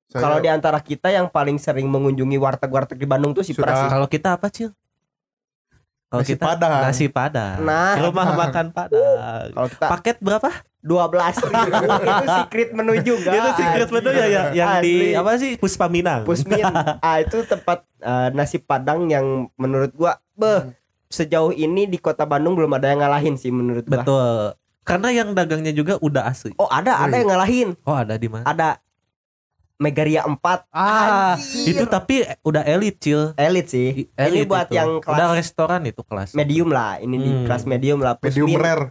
Saya- Kalau di antara kita yang paling sering mengunjungi warteg-warteg di Bandung tuh Cipras Sudah. sih. kalau kita apa, Cil? Kalau Nasi kita Padang. nasi padang. Nah, Rumah makan padang. kalau kita Paket berapa? 12 ribu [LAUGHS] itu secret menu juga. Itu secret menu ya, ya yang di Asli. apa sih Puspa Minang. Pusmin. [LAUGHS] ah itu tempat eh, nasi padang yang menurut gua beh sejauh ini di kota Bandung belum ada yang ngalahin sih menurut gua. Betul. Karena yang dagangnya juga udah asli. Oh, ada ada yang ngalahin. Oh, ada di mana? Ada Megaria 4 Ah, Anjir. itu tapi udah elit, Cil. elit sih. ini Elit buat itu. yang kelas udah restoran itu kelas. medium lah. Ini di Hmm. kelas medium lah. medium Pusmin. rare.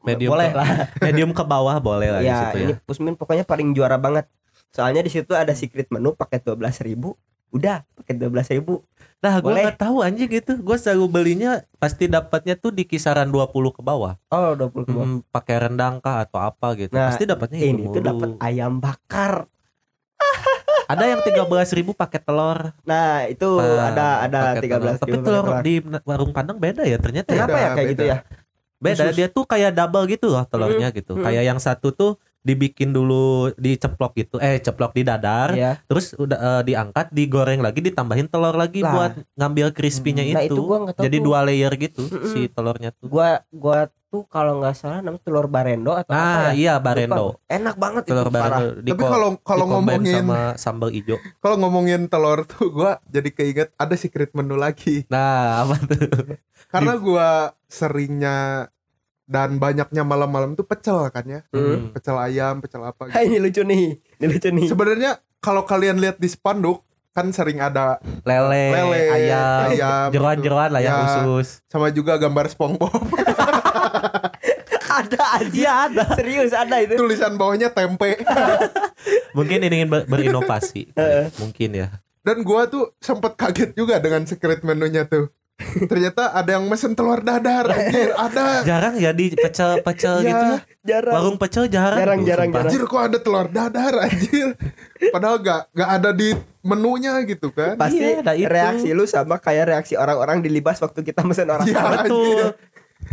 Medium Boleh ke, lah. [LAUGHS] medium ke bawah boleh lah di ya, situ ini ya. Pusmin pokoknya paling juara banget. Soalnya di situ ada secret menu pakai 12.000 ribu. Udah pakai 12.000 ribu. Nah, gue nggak tahu anjing gitu. Gue selalu belinya pasti dapatnya tuh di kisaran 20 ke bawah. Oh 20 ribu. Hmm, pakai rendang kah atau apa gitu. Nah, pasti dapatnya Ini itu tuh dapat ayam bakar. [LAUGHS] Ada yang 13.000 ribu pakai telur. Nah, itu Pa- ada ada 13 telur. Tapi ribu telur telur. di warung Padang beda ya ternyata ya. Kenapa ya Beda, kayak gitu beda. ya? Beda Khusus. dia tuh kayak double gitu loh telurnya gitu. hmm. Kayak yang satu tuh dibikin dulu diceplok gitu. Eh, ceplok di dadar. Iya. Terus udah eh, diangkat, digoreng lagi, ditambahin telur lagi Lah. buat ngambil crispy-nya Nah, itu. itu gua tahu Jadi tuh. dua layer gitu Mm-mm. si telurnya tuh. Gua gua tuh kalau nggak salah namanya telur barendo atau apa Nah, ya? iya Lupa. barendo. Enak banget Telur itu parah. barendo di Tapi kalau kalau ngomongin sama sambal ijo. [LAUGHS] kalau ngomongin telur tuh gua jadi keinget ada secret menu lagi. Nah, apa tuh? Karena gua seringnya dan banyaknya malam-malam tuh pecel kan ya. Hmm. Pecel ayam, pecel apa [LAUGHS] gitu. Hai, ini lucu nih. Ini lucu nih. Sebenarnya kalau kalian lihat di spanduk kan sering ada Lele, Lele, ayam, ayam, jeroan-jeroan lah yang Ya. khusus. sama juga gambar SpongeBob. [LAUGHS] ada aja. Iya ada. Serius ada itu. tulisan bawahnya tempe [LAUGHS] Mungkin ini ingin ber- berinovasi. Mungkin ya. dan gua tuh sempet kaget juga dengan secret menunya tuh ternyata ada yang mesen telur dadar anjir ada Jarang ya di pecel-pecel Iya. gitu ya. Jarang. Warung pecel jarang. Jarang, jarang, jarang. anjir kok ada telur dadar anjir padahal gak, gak ada di menunya gitu kan Pasti Iya, ada itu. reaksi lu sama kayak reaksi orang-orang di libas waktu kita mesen orang Iya. Arab. Betul.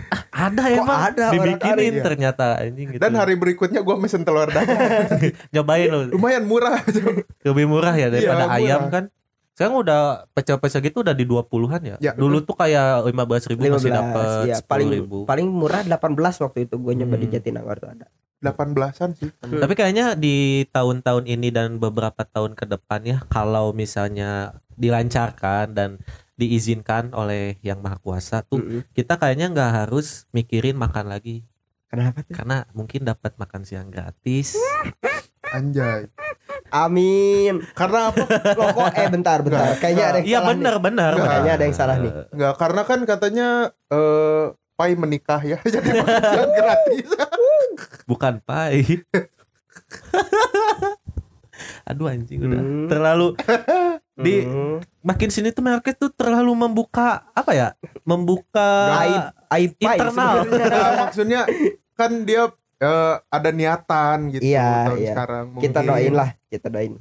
Ah, ada Kok emang ada orang dibikinin Arab? ternyata anjing gitu. dan hari berikutnya gua mesen telur dadar [LAUGHS] nyobain loh. lumayan murah Lebih murah ya daripada Iya, murah. ayam kan. Sekarang udah pecel-pecel gitu udah di 20-an ya. Ya, Dulu tuh kayak 15 ribu masih 15 dapat ya, 10 paling ribu. paling murah 18 waktu itu gue nyoba di Hmm. Jatinangor tuh ada. 18-an sih Hmm. Tapi kayaknya di tahun-tahun ini dan beberapa tahun ke depan ya kalau misalnya dilancarkan dan diizinkan oleh yang maha kuasa tuh Mm-mm. kita kayaknya nggak harus mikirin makan lagi Kenapa tuh? karena mungkin dapat makan siang gratis. anjay Amin. karena apa Loh kok eh bentar bentar. Nggak, Kayaknya ada yang Iya salah benar benar. Kayaknya ada yang salah nih. Enggak, karena kan katanya eh Pai menikah ya, [LAUGHS] jadi makan siang gratis. Bukan pai. [LAUGHS] Aduh anjing udah Hmm. terlalu [LAUGHS] di Hmm. makin sini tuh market tuh terlalu membuka apa ya? Membuka aib aib internal. Nah, maksudnya kan dia eh, ada niatan gitu Iya, tahun iya. sekarang. Kita Mungkin doain lah, kita doain.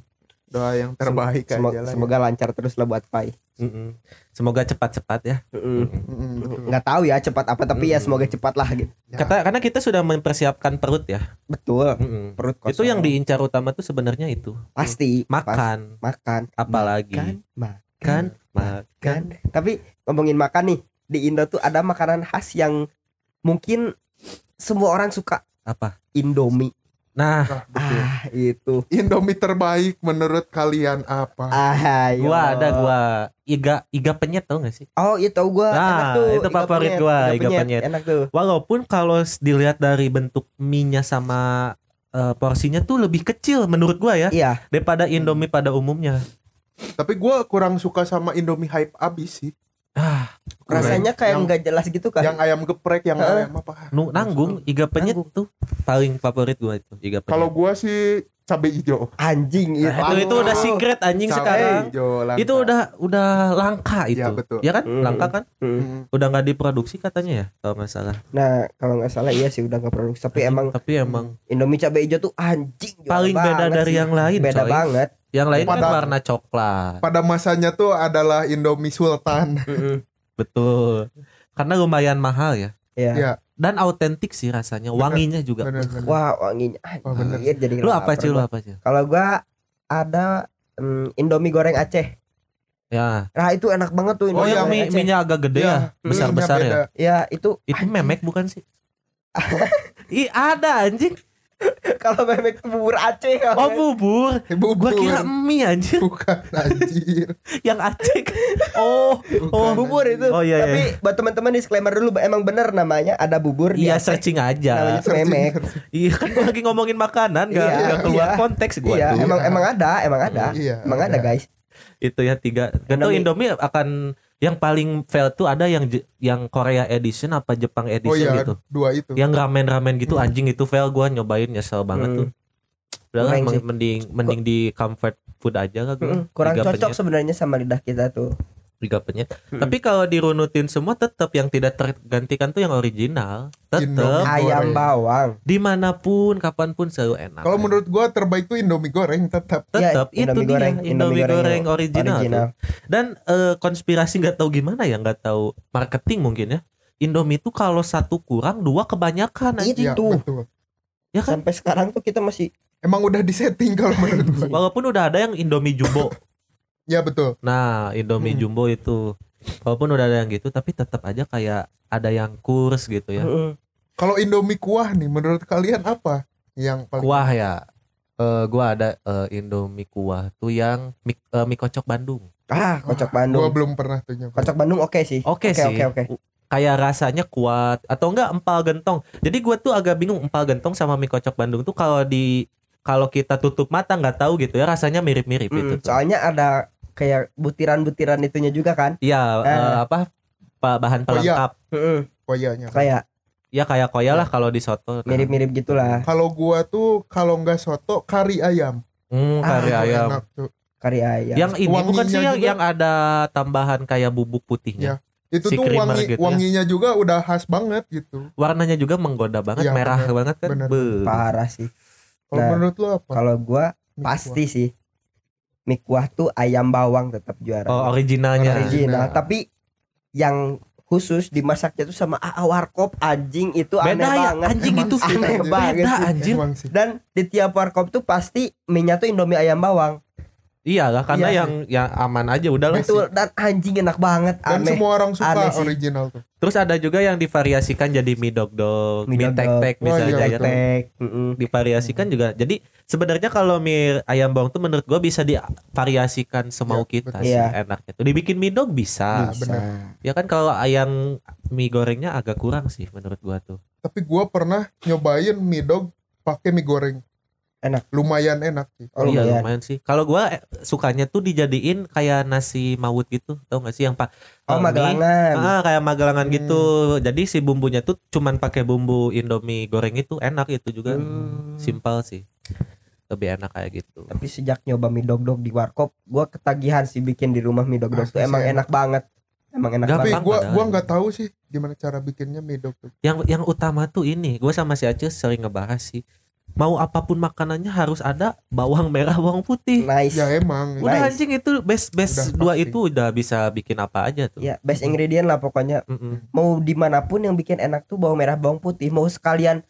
doa yang terbaik Semoga, aja ya. semoga lancar terus lah buat pai. Mm-mm. Semoga cepat-cepat ya. Mm-mm. Mm, betul. Nggak tahu ya cepat apa tapi ya Hmm. semoga cepat lah gitu. Ya. Kata karena kita sudah mempersiapkan perut ya. Betul. Mm-mm. Perut kosong. Itu yang diincar utama tuh sebenarnya itu pasti pas- makan, makan apalagi kan makan kan makan. kan tapi ngomongin makan nih di Indo tuh ada makanan khas yang mungkin semua orang suka Apa? Indomie Nah, Nah, betul. ah itu Indomie terbaik menurut kalian apa? ah ayo. gua ada gua iga iga penyet tau gak sih? oh itu gua Nah, enak tuh itu iga favorit penyet, gua, iga penyet. enak tuh Walaupun kalau dilihat dari bentuk mie-nya sama eh, porsinya tuh lebih kecil menurut gua ya iya daripada Indomie pada umumnya. Tapi gua kurang suka sama Indomie hype abis sih. Ah, rasanya kayak Yang- nggak jelas gitu kan Yang ayam geprek, yang Heeh. ayam apa? nu nanggung iga penyet Nanggung. tuh paling favorit gua itu iga penyet. Kalau gua sih cabe hijau. anjing itu Nah, itu, itu udah secret anjing Cabe sekarang. hijau langka. Itu udah udah langka itu. Iya, betul. Ya kan? Hmm. Langka kan? Hmm. Mm. Udah nggak diproduksi katanya ya kalau nggak salah. nah kalau nggak salah iya sih udah nggak produksi tapi emang tapi emang Indomie cabai hijau tuh anjing paling beda dari sih. yang lain beda coy. banget Yang lain kan Pada- warna coklat. Pada masanya tuh adalah Indomie Sultan. [LAUGHS] Betul. Karena lumayan mahal ya. Iya. Iya. Dan autentik sih rasanya, wanginya juga. Bener-bener. Wah wanginya Wah, bener. anjir jadi Lu apa sih lu apa sih? Kalau gua ada mm, Indomie goreng Aceh. Ya. Nah itu enak banget tuh Oh, Indomie yang goreng mie, Aceh. mie-nya agak gede Iya, ya, mie-nya besar-besar ya. beda. Ya itu Itu anjing. memek bukan sih? [LAUGHS] Ih, ada anjing. [LAUGHS] kalau memek tuh bubur Aceh kalau Oh, bubur. Bubur. Gua kira mie anjir. Bukan anjir. [LAUGHS] Yang Aceh. [LAUGHS] Oh, oh. bubur itu. Oh iya Tapi iya. buat teman-teman disclaimer dulu emang bener namanya ada bubur di Iya searching aja. Namanya memek. Iya kan gua lagi ngomongin makanan gak, Iya, nggak keluar iya. konteks gua Iya, tuh. emang emang ada, emang ada. Iya. Emang ada guys. Itu ya tiga. Gak tau Indomie. Indomie akan yang paling fail tuh ada yang yang Korea edition apa Jepang Oh edition iya, gitu. dua itu. Yang ramen-ramen gitu anjing itu fail gua nyobain nyesel banget Hmm. tuh. Udah lah, sih. mending mending di comfort food aja lah gua. Mm-mm, Kurang cocok sebenarnya sama lidah kita tuh. Tiga penyet. Mm-mm. Tapi kalau dirunutin semua tetap yang tidak tergantikan tuh yang original. Tetap Indomie. Ayam goreng. bawang. di mana pun kapan pun selalu enak. Kalau menurut gua terbaik tuh Indomie goreng tetap. tetap Ya, itu Indomie dia goreng, Indomie, Indomie goreng goreng original, Original. tuh. dan eh, konspirasi nggak tahu gimana ya nggak tahu marketing mungkin ya Indomie itu kalau satu kurang dua kebanyakan anjing Iya, Itu. betul. ya kan Sampai sekarang tuh kita masih Emang udah disetting kalau menurut gua. walaupun udah ada yang Indomie jumbo [LAUGHS] Ya betul. nah Indomie Hmm. jumbo itu walaupun udah ada yang gitu tapi tetap aja kayak ada yang kurs gitu ya. Kalau Indomie kuah nih menurut kalian apa yang paling kuah ya Eh gua ada eh, Indomie kuah tuh yang mie, eh, mie kocok Bandung Ah, kocok Gua Bandung. belum pernah tuh nyoba. Kocok Bandung oke sih. Oke Oke, sih. oke, oke. Kayak rasanya kuat atau enggak empal gentong. Jadi gua tuh agak bingung empal gentong sama mie kocok Bandung tuh kalau di kalau kita tutup mata nggak tahu gitu ya rasanya mirip-mirip Mm, gitu. tuh. soalnya ada kayak butiran-butiran itunya juga kan. Iya, Eh. eh, apa pa- bahan iya. pelengkap. Mm-mm. Kuahnya. Kayak Ya kayak koya lah kalau di soto. Nah. Mirip-mirip gitulah. Kalau gua tuh kalau nggak soto kari ayam. Hmm, kari Ah, ayam. Enak tuh. Kari ayam. Yang ini bukan Wanginya sih yang, yang ada tambahan kayak bubuk putihnya. Itu Si tuh wangi gitu ya. wanginya juga udah khas banget gitu. Warnanya juga menggoda banget, Iya, merah bener, banget kan. bener. Parah sih. Kalau Nah, menurut lu apa? Kalau gua pasti sih mie kuah tuh ayam bawang tetap juara. Oh, originalnya. original. Original. Tapi yang khusus dimasaknya tuh sama AA warkop anjing itu aneh Beda ya, banget. anjing itu aneh anjing. banget. Beda anjing. Dan di tiap warkop tuh pasti mie-nya tuh Indomie ayam bawang. Iya lah, karena Iya yang yang aman aja udah lah. Betul dan anjing enak banget Dan aneh. semua orang suka Aneh sih. original tuh. Terus ada juga yang divariasikan jadi mie dog dog, Mie mie tek tek Oh, misalnya iya, ya. Tek, divariasikan juga. Jadi sebenarnya kalau mie ayam bawang tuh menurut gua bisa divariasikan semau Iya, kita betul. sih Iya. enaknya. Tuh dibikin mie dog bisa. Nah, benar. Ya kan kalau ayam mie gorengnya agak kurang sih menurut gua tuh. Tapi gua pernah nyobain mie dog pakai mie goreng. Enak. Lumayan enak sih. Oh, iya lumayan. lumayan sih. Kalau gua eh, sukanya tuh dijadiin kayak nasi mawut gitu, tau gak sih yang pak Oh, mie, magelangan. Ah, kayak magelangan Hmm. gitu. Jadi si bumbunya tuh cuman pakai bumbu Indomie goreng itu enak itu juga. Hmm. Simpel sih. Lebih enak kayak gitu. Tapi sejak nyoba mie dog dog di warkop, gua ketagihan sih bikin di rumah mie dog dog tuh Pasti emang enak banget. Emang enak Tapi banget. gua padahal. gua nggak tahu sih gimana cara bikinnya mie dog tuh. Yang yang utama tuh ini, gue sama si Aceh sering ngebahas sih. Mau apa pun makanannya harus ada bawang merah, bawang putih. Nice. Ya emang. Udah nice. anjing itu best best Udah dua pasti. itu udah bisa bikin apa aja tuh. Ya, best ingredient lah pokoknya. Mm-mm. Mau di mana pun yang bikin enak tuh bawang merah, bawang putih. Mau sekalian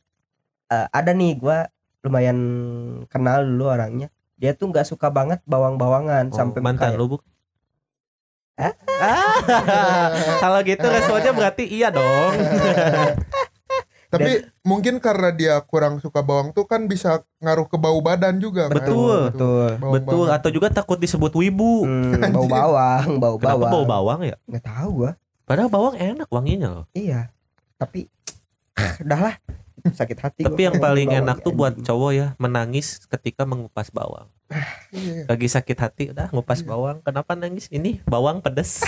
eh, ada nih gua lumayan kenal dulu orangnya. Dia tuh nggak suka banget bawang-bawangan Oh, sampai mantan kayak- lu bu. Hah? Ah, [LAUGHS] Kalau gitu responnya berarti iya dong. [LAUGHS] Tapi mungkin karena dia kurang suka bawang tuh kan bisa ngaruh ke bau badan juga kan. Betul, Gitu. betul. Bawang Betul atau juga takut disebut wibu. Hmm, [LAUGHS] bau bawang, bau Kenapa bawang. bau bawang ya? Nggak tahu gua. Padahal bawang enak wanginya loh. Iya. Tapi [TSK] udah lah. [CLEARS THROAT] Sakit hati Tapi gua yang paling bawang, enak tuh buat anjing. cowok ya menangis ketika mengupas bawang. Iya. Lagi sakit hati udah ngupas bawang. Kenapa nangis? Ini bawang pedes. [LAUGHS]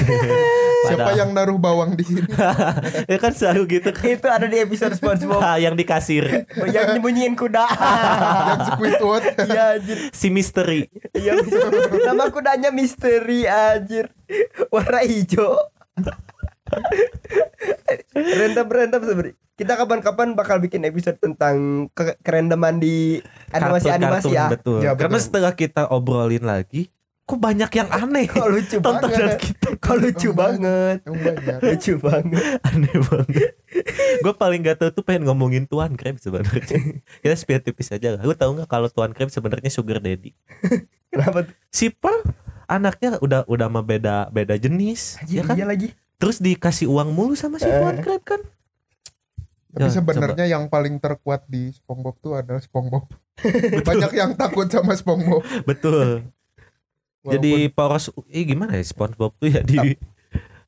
Siapa Padahal- yang naruh bawang di sini? [LAUGHS] ya kan selalu gitu kan. itu ada di episode SpongeBob yang di kasir [LAUGHS] yang nyembunyiin kuda. yang Squidward. Iya anjir. si misteri. Iya, nama kudanya misteri anjir. Warna hijau. Random random sebenarnya. Kita kapan-kapan bakal bikin episode tentang ke kerendeman di animasi-animasi Kartun-kartun, ya. Betul. Ya, betul. Karena setelah kita obrolin lagi, kok banyak yang aneh. Kok lucu Tontonan banget. kita Kok lucu banget. Banyak. Lucu banget. aneh banget. gue paling gak tahu tuh pengen ngomongin Tuan Krab sebenarnya. Kita spill tipis aja lah. Gue tahu nggak kalau Tuan Krab sebenarnya sugar daddy. Kenapa? tuh? Si Pearl anaknya udah udah sama beda beda jenis, Anjir, ya kan? iya lagi. Terus dikasih uang mulu sama si Eh. Tuan Krab kan? Tapi Ya, sebenarnya yang paling terkuat di SpongeBob tuh adalah SpongeBob. [LAUGHS] Banyak yang takut sama SpongeBob. [LAUGHS] Betul. Walaupun- Jadi poros eh gimana ya SpongeBob tuh ya di [LAUGHS]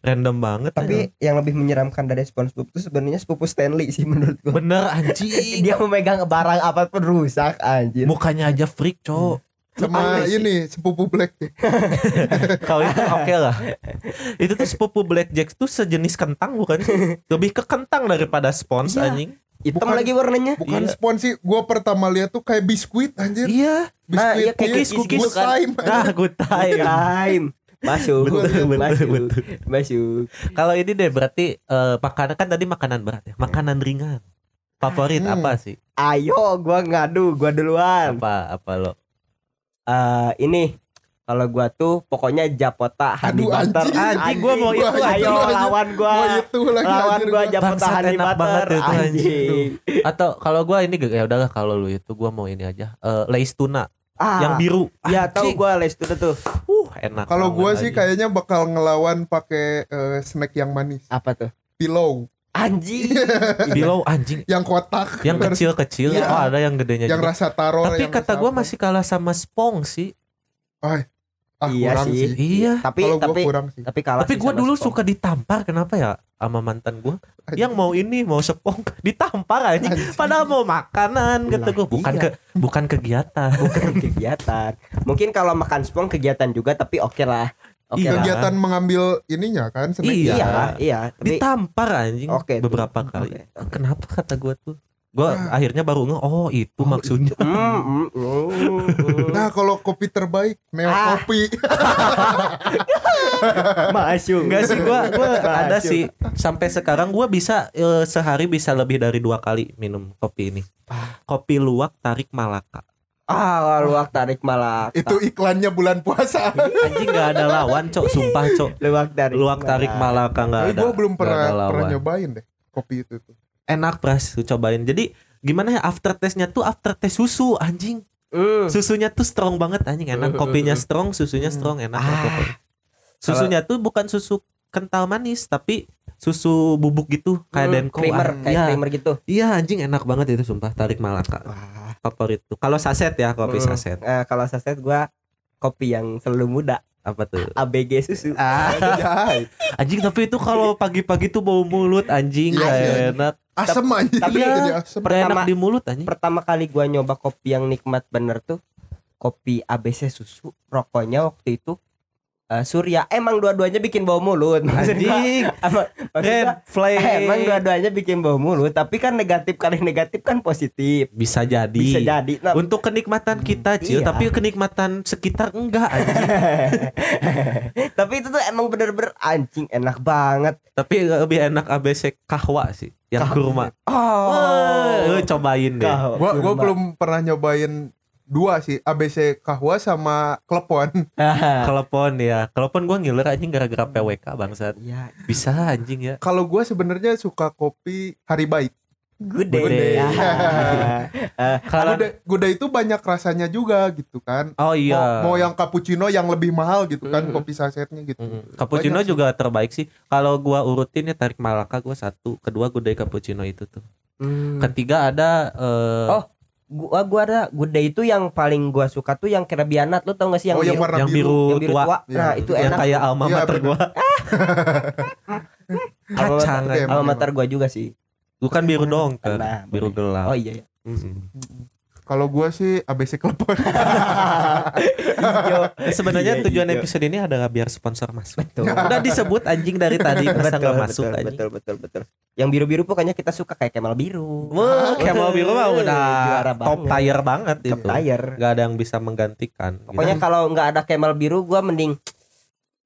random banget. Tapi yang lebih menyeramkan dari SpongeBob itu sebenarnya sepupu Stanley sih menurut gua. bener anjing. Dia memegang barang apa pun rusak anjir. Mukanya aja freak, cowok. Sama Aneh sih. ini sepupu Black ya. [LAUGHS] Kalau itu oke lah. Itu tuh sepupu Blackjack tuh sejenis kentang bukan sih? Lebih ke kentang daripada spons Iya. anjing. Hitam Bukan- lagi warnanya. Bukan Iya. spons sih, gua pertama lihat tuh kayak biskuit anjir. Iya. Nah, iya, kayak Cookies, cookies cookies gitu kan. time. Nah, good time. Time. Masuk, Betul, betul, masuk, betul. masuk. Kalau ini deh berarti eh, makanan kan tadi makanan berat ya. Makanan ringan. Favorit Hmm. apa sih? Ayo, gua ngadu, gua duluan. Apa apa lo? Eh, ini kalau gua tuh pokoknya Japota honey Aduh, butter. anjing. Anjing, gua mau itu, Ayo anjing. lawan gua. Itu lagi Lawan anjir gua gua. Japota honey enak butter. banget itu, anjing. anjing. Atau kalau gua ini ya udahlah kalau lu itu gua mau ini aja. Eh Lays tuna Ah, yang biru. Ya tahu gua les itu tuh. Uh, enak. Kalau gua sih anjing. kayaknya bakal ngelawan pakai eh, snack yang manis. Apa tuh? Pillow Anjing. [LAUGHS] Below anjing yang kotak. yang kecil-kecil Iya. oh ada yang gedenya yang juga. rasa taro Tapi yang kata apa. masih kalah sama Spong sih. ah Iya kurang sih. sih. Iya. tapi gua tapi kurang sih. tapi kalah Tapi sama dulu Spong. suka ditampar kenapa ya sama mantan gua yang mau ini mau Spong [LAUGHS] ditampar aja. Anjing. Padahal mau makanan kata Lah, gua bukan iya. ke bukan kegiatan. bukan kegiatan. Mungkin kalau makan spong kegiatan juga tapi oke lah. Iya. lah. kegiatan mengambil ininya kan snack. Iya. Iya, iya. Tapi Ditampar anjing Oke, tuh. beberapa kali. Oke. Kenapa kata gua tuh? Gua akhirnya baru nge oh itu maksudnya. Mm, mm, mm. Nah kalau kopi terbaik Neo Ah. Kopi [LAUGHS] Masuk. Enggak sih gua gua ada sih sampai sekarang gua bisa eh, sehari bisa lebih dari dua kali minum kopi ini. Kopi luwak tarik Malaka. Ah, luak tarik malak. itu iklannya bulan puasa. Anjing nggak ada lawan, Cok. Sumpah, Cok. luak tarik. Luwak tarik Malaka nggak ada. gue belum pernah ada pernah lawan. nyobain deh kopi itu tuh. Enak pras, tuh cobain. Jadi gimana ya after taste-nya tuh after taste susu anjing. Mm. Susunya tuh strong banget anjing enak. Kopinya strong, susunya strong enak Ah. Susunya tuh bukan susu kental manis tapi susu bubuk gitu kayak Mm, Denko. creamer, Ah, kayak iya. creamer gitu. Iya anjing enak banget itu sumpah tarik Malaka. Favorit tuh. Kalau saset ya kopi Mm. saset. Eh, kalau saset gua kopi yang selalu muda, Apa tuh? ABG susu. Ah, [LAUGHS] Anjay. anjing tapi itu kalau pagi-pagi tuh bau mulut anjing Iya gak sih. enak. Asem aja tapi jadi asem. Gak enak Pertama- di mulut anjing. Pertama kali gua nyoba kopi yang nikmat bener tuh kopi ABC susu. Rokoknya waktu itu eh, Surya. Emang dua-duanya bikin bau mulut. [LAUGHS] Anjing. Red flag. [LAUGHS] emang dua-duanya bikin bau mulut, tapi kan negatif kali negatif kan positif. Bisa jadi. Bisa jadi. Nah, Untuk kenikmatan kita, Cil, Iya. tapi kenikmatan sekitar enggak anjing. [LAUGHS] tapi itu tuh emang bener-bener anjing enak banget. tapi lebih enak ABC kahwa sih, yang kurma. Oh. lu cobain deh. Gua gua belum pernah nyobain dua sih ABC kahwa sama klepon. [LAUGHS] Telepon ya. Telepon gua ngiler anjing gara-gara PWK bangsat. Ya, Bisa anjing ya. Kalau gua sebenarnya suka kopi hari baik. good Good day. day. Kalau Guda, Guda itu banyak rasanya juga gitu kan. Oh iya. Mau, mau yang cappuccino yang lebih mahal gitu kan Mm. kopi sasetnya gitu. Mm, Cappuccino Banyak sih. juga terbaik sih. Kalau gua urutin ya tarik Malaka gua satu, kedua gudai cappuccino itu tuh. Hmm. Ketiga ada eh, Oh, gua gua ada day itu yang paling gua suka tuh yang kerebianat lu tau gak sih yang oh yang biru, warna yang biru. biru, yang biru tua, tua. Iya, Nah, itu yang enak. kayak alma Iya, mater bener. gua. [LAUGHS] Alma Kacang. Alma mater gua juga sih. Bukan biru dong, kan. Nah, biru gelap. Oh iya. iya. Mm-mm. Kalau gua sih ABC klepon. [LAUGHS] Sebenarnya Iya, tujuan iya. episode ini adalah biar sponsor masuk. Betul. Udah disebut anjing dari tadi masa nggak masuk betul, anjing. betul, betul, betul. Yang biru-biru pokoknya kita suka kayak Kemal biru. Wah, Camel biru mah udah top tier banget Top itu. tier. Gak ada yang bisa menggantikan. Pokoknya Gitu. kalau nggak ada Kemal biru gua mending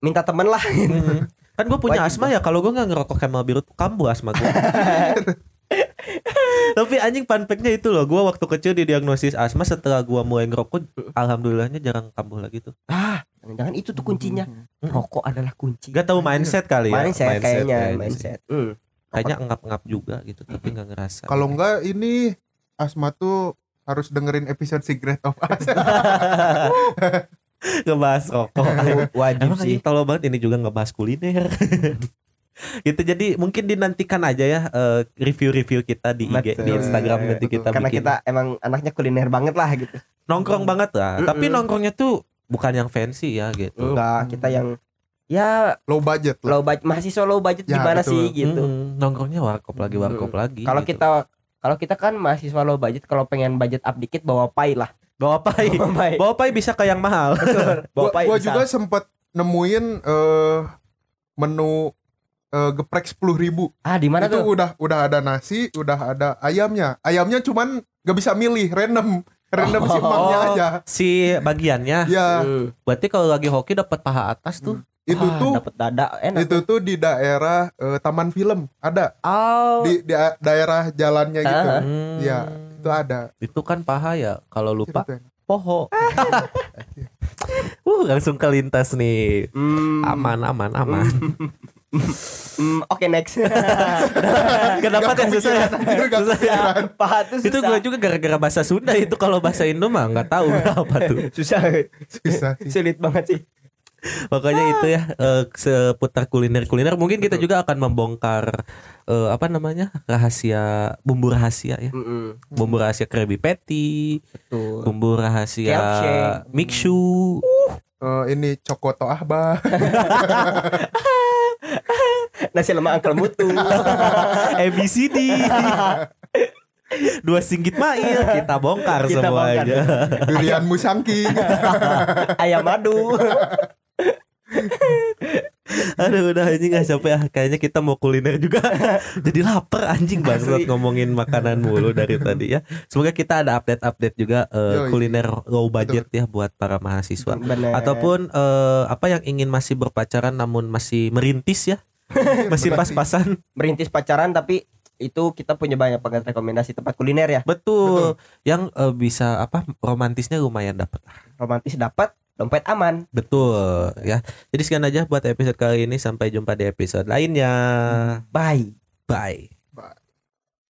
minta temen lah. Mm. kan gue punya Wajib asma ya kalau gue nggak ngerokok Camel biru tuh kambuh asma gue. [LAUGHS] [LAUGHS] Tapi anjing fun fact-nya itu loh, gue waktu kecil didiagnosis asma setelah gue mulai ngerokok, alhamdulillahnya jarang kambuh lagi tuh. Ah, jangan itu tuh kuncinya. Rokok adalah kunci. Gak tahu mindset kali ya. mindset, kayaknya, kayaknya sih. mindset. Hmm. Kayaknya ngap-ngap juga gitu, tapi nggak ngerasa. Kalau enggak ini Asma tuh harus dengerin episode Secret of Us. [LAUGHS] ngebahas rokok. Wajib Emang sih. tolong banget ini juga ngebahas kuliner. [LAUGHS] gitu jadi mungkin dinantikan aja ya eh, review-review kita di IG Betul. di Instagram nanti Betul. kita Karena bikin kita emang anaknya kuliner banget lah gitu. nongkrong banget lah Mm-mm. tapi nongkrongnya tuh bukan yang fancy ya gitu Enggak, kita yang ya Low budget lah. low budget mahasiswa low budget Ya, gimana betul. sih gitu. Mm-mm, nongkrongnya warkop lagi warkop lagi Kalau gitu. kita kalau kita kan mahasiswa low budget kalau pengen budget up dikit bawa pai lah. bawa [LAUGHS] pai Bawa pai. bawa pai bisa ke yang mahal Betul. [LAUGHS] Bawa Gua, pai. gua bisa. juga sempet nemuin eh, menu eh, geprek sepuluh ribu. Ah, di mana Itu tuh? udah udah ada nasi, udah ada ayamnya. Ayamnya cuman gak bisa milih, random, random Oh. simpangnya aja. si bagiannya Ya, Hmm. berarti kalau lagi hoki dapat paha atas tuh itu Ah, tuh dapat dada enak. itu tuh di daerah eh, Taman Film ada Oh. di, di daerah jalannya gitu. Ah. Hmm, Iya, itu ada. itu kan paha ya kalau lupa Itu poho [LAUGHS] uh langsung kelintas nih Hmm. aman aman aman [LAUGHS] Hmm, Oke next. [LAUGHS] kenapa yang susah ya? [LAUGHS] gak kepikiran. Paha tuh susah. itu gue juga gara-gara bahasa Sunda itu kalau bahasa Indo mah nggak tahu [LAUGHS] apa tuh susah. Susah. Sulit banget sih. pokoknya itu ya eh, seputar kuliner kuliner mungkin kita juga akan membongkar eh, apa namanya rahasia bumbu rahasia ya Mm-mm. bumbu rahasia Krabby Patty Betul. bumbu rahasia shake. Mikshu Eh, ini Cokoto Ahbah. Nasi lemak angkel mutu. [LAUGHS] ABCD dua singgit mail kita bongkar Kita semuanya Durian Musangking. [LAUGHS] Ayam madu. Aduh udah anjing nggak sampai ah kayaknya kita mau kuliner juga. Jadi lapar anjing banget ngomongin makanan mulu dari tadi ya. Semoga kita ada update-update juga eh, Yoi. kuliner low budget ya buat para mahasiswa. Bener. Ataupun eh, apa yang ingin masih berpacaran namun masih merintis ya, [LAUGHS] masih pas-pasan. merintis pacaran tapi itu kita punya banyak banget rekomendasi tempat kuliner ya. Betul. Yang eh, bisa apa romantisnya lumayan dapat. Romantis dapat, dompet aman. Betul ya. Jadi sekian aja buat episode kali ini sampai jumpa di episode lainnya. Bye. Bye.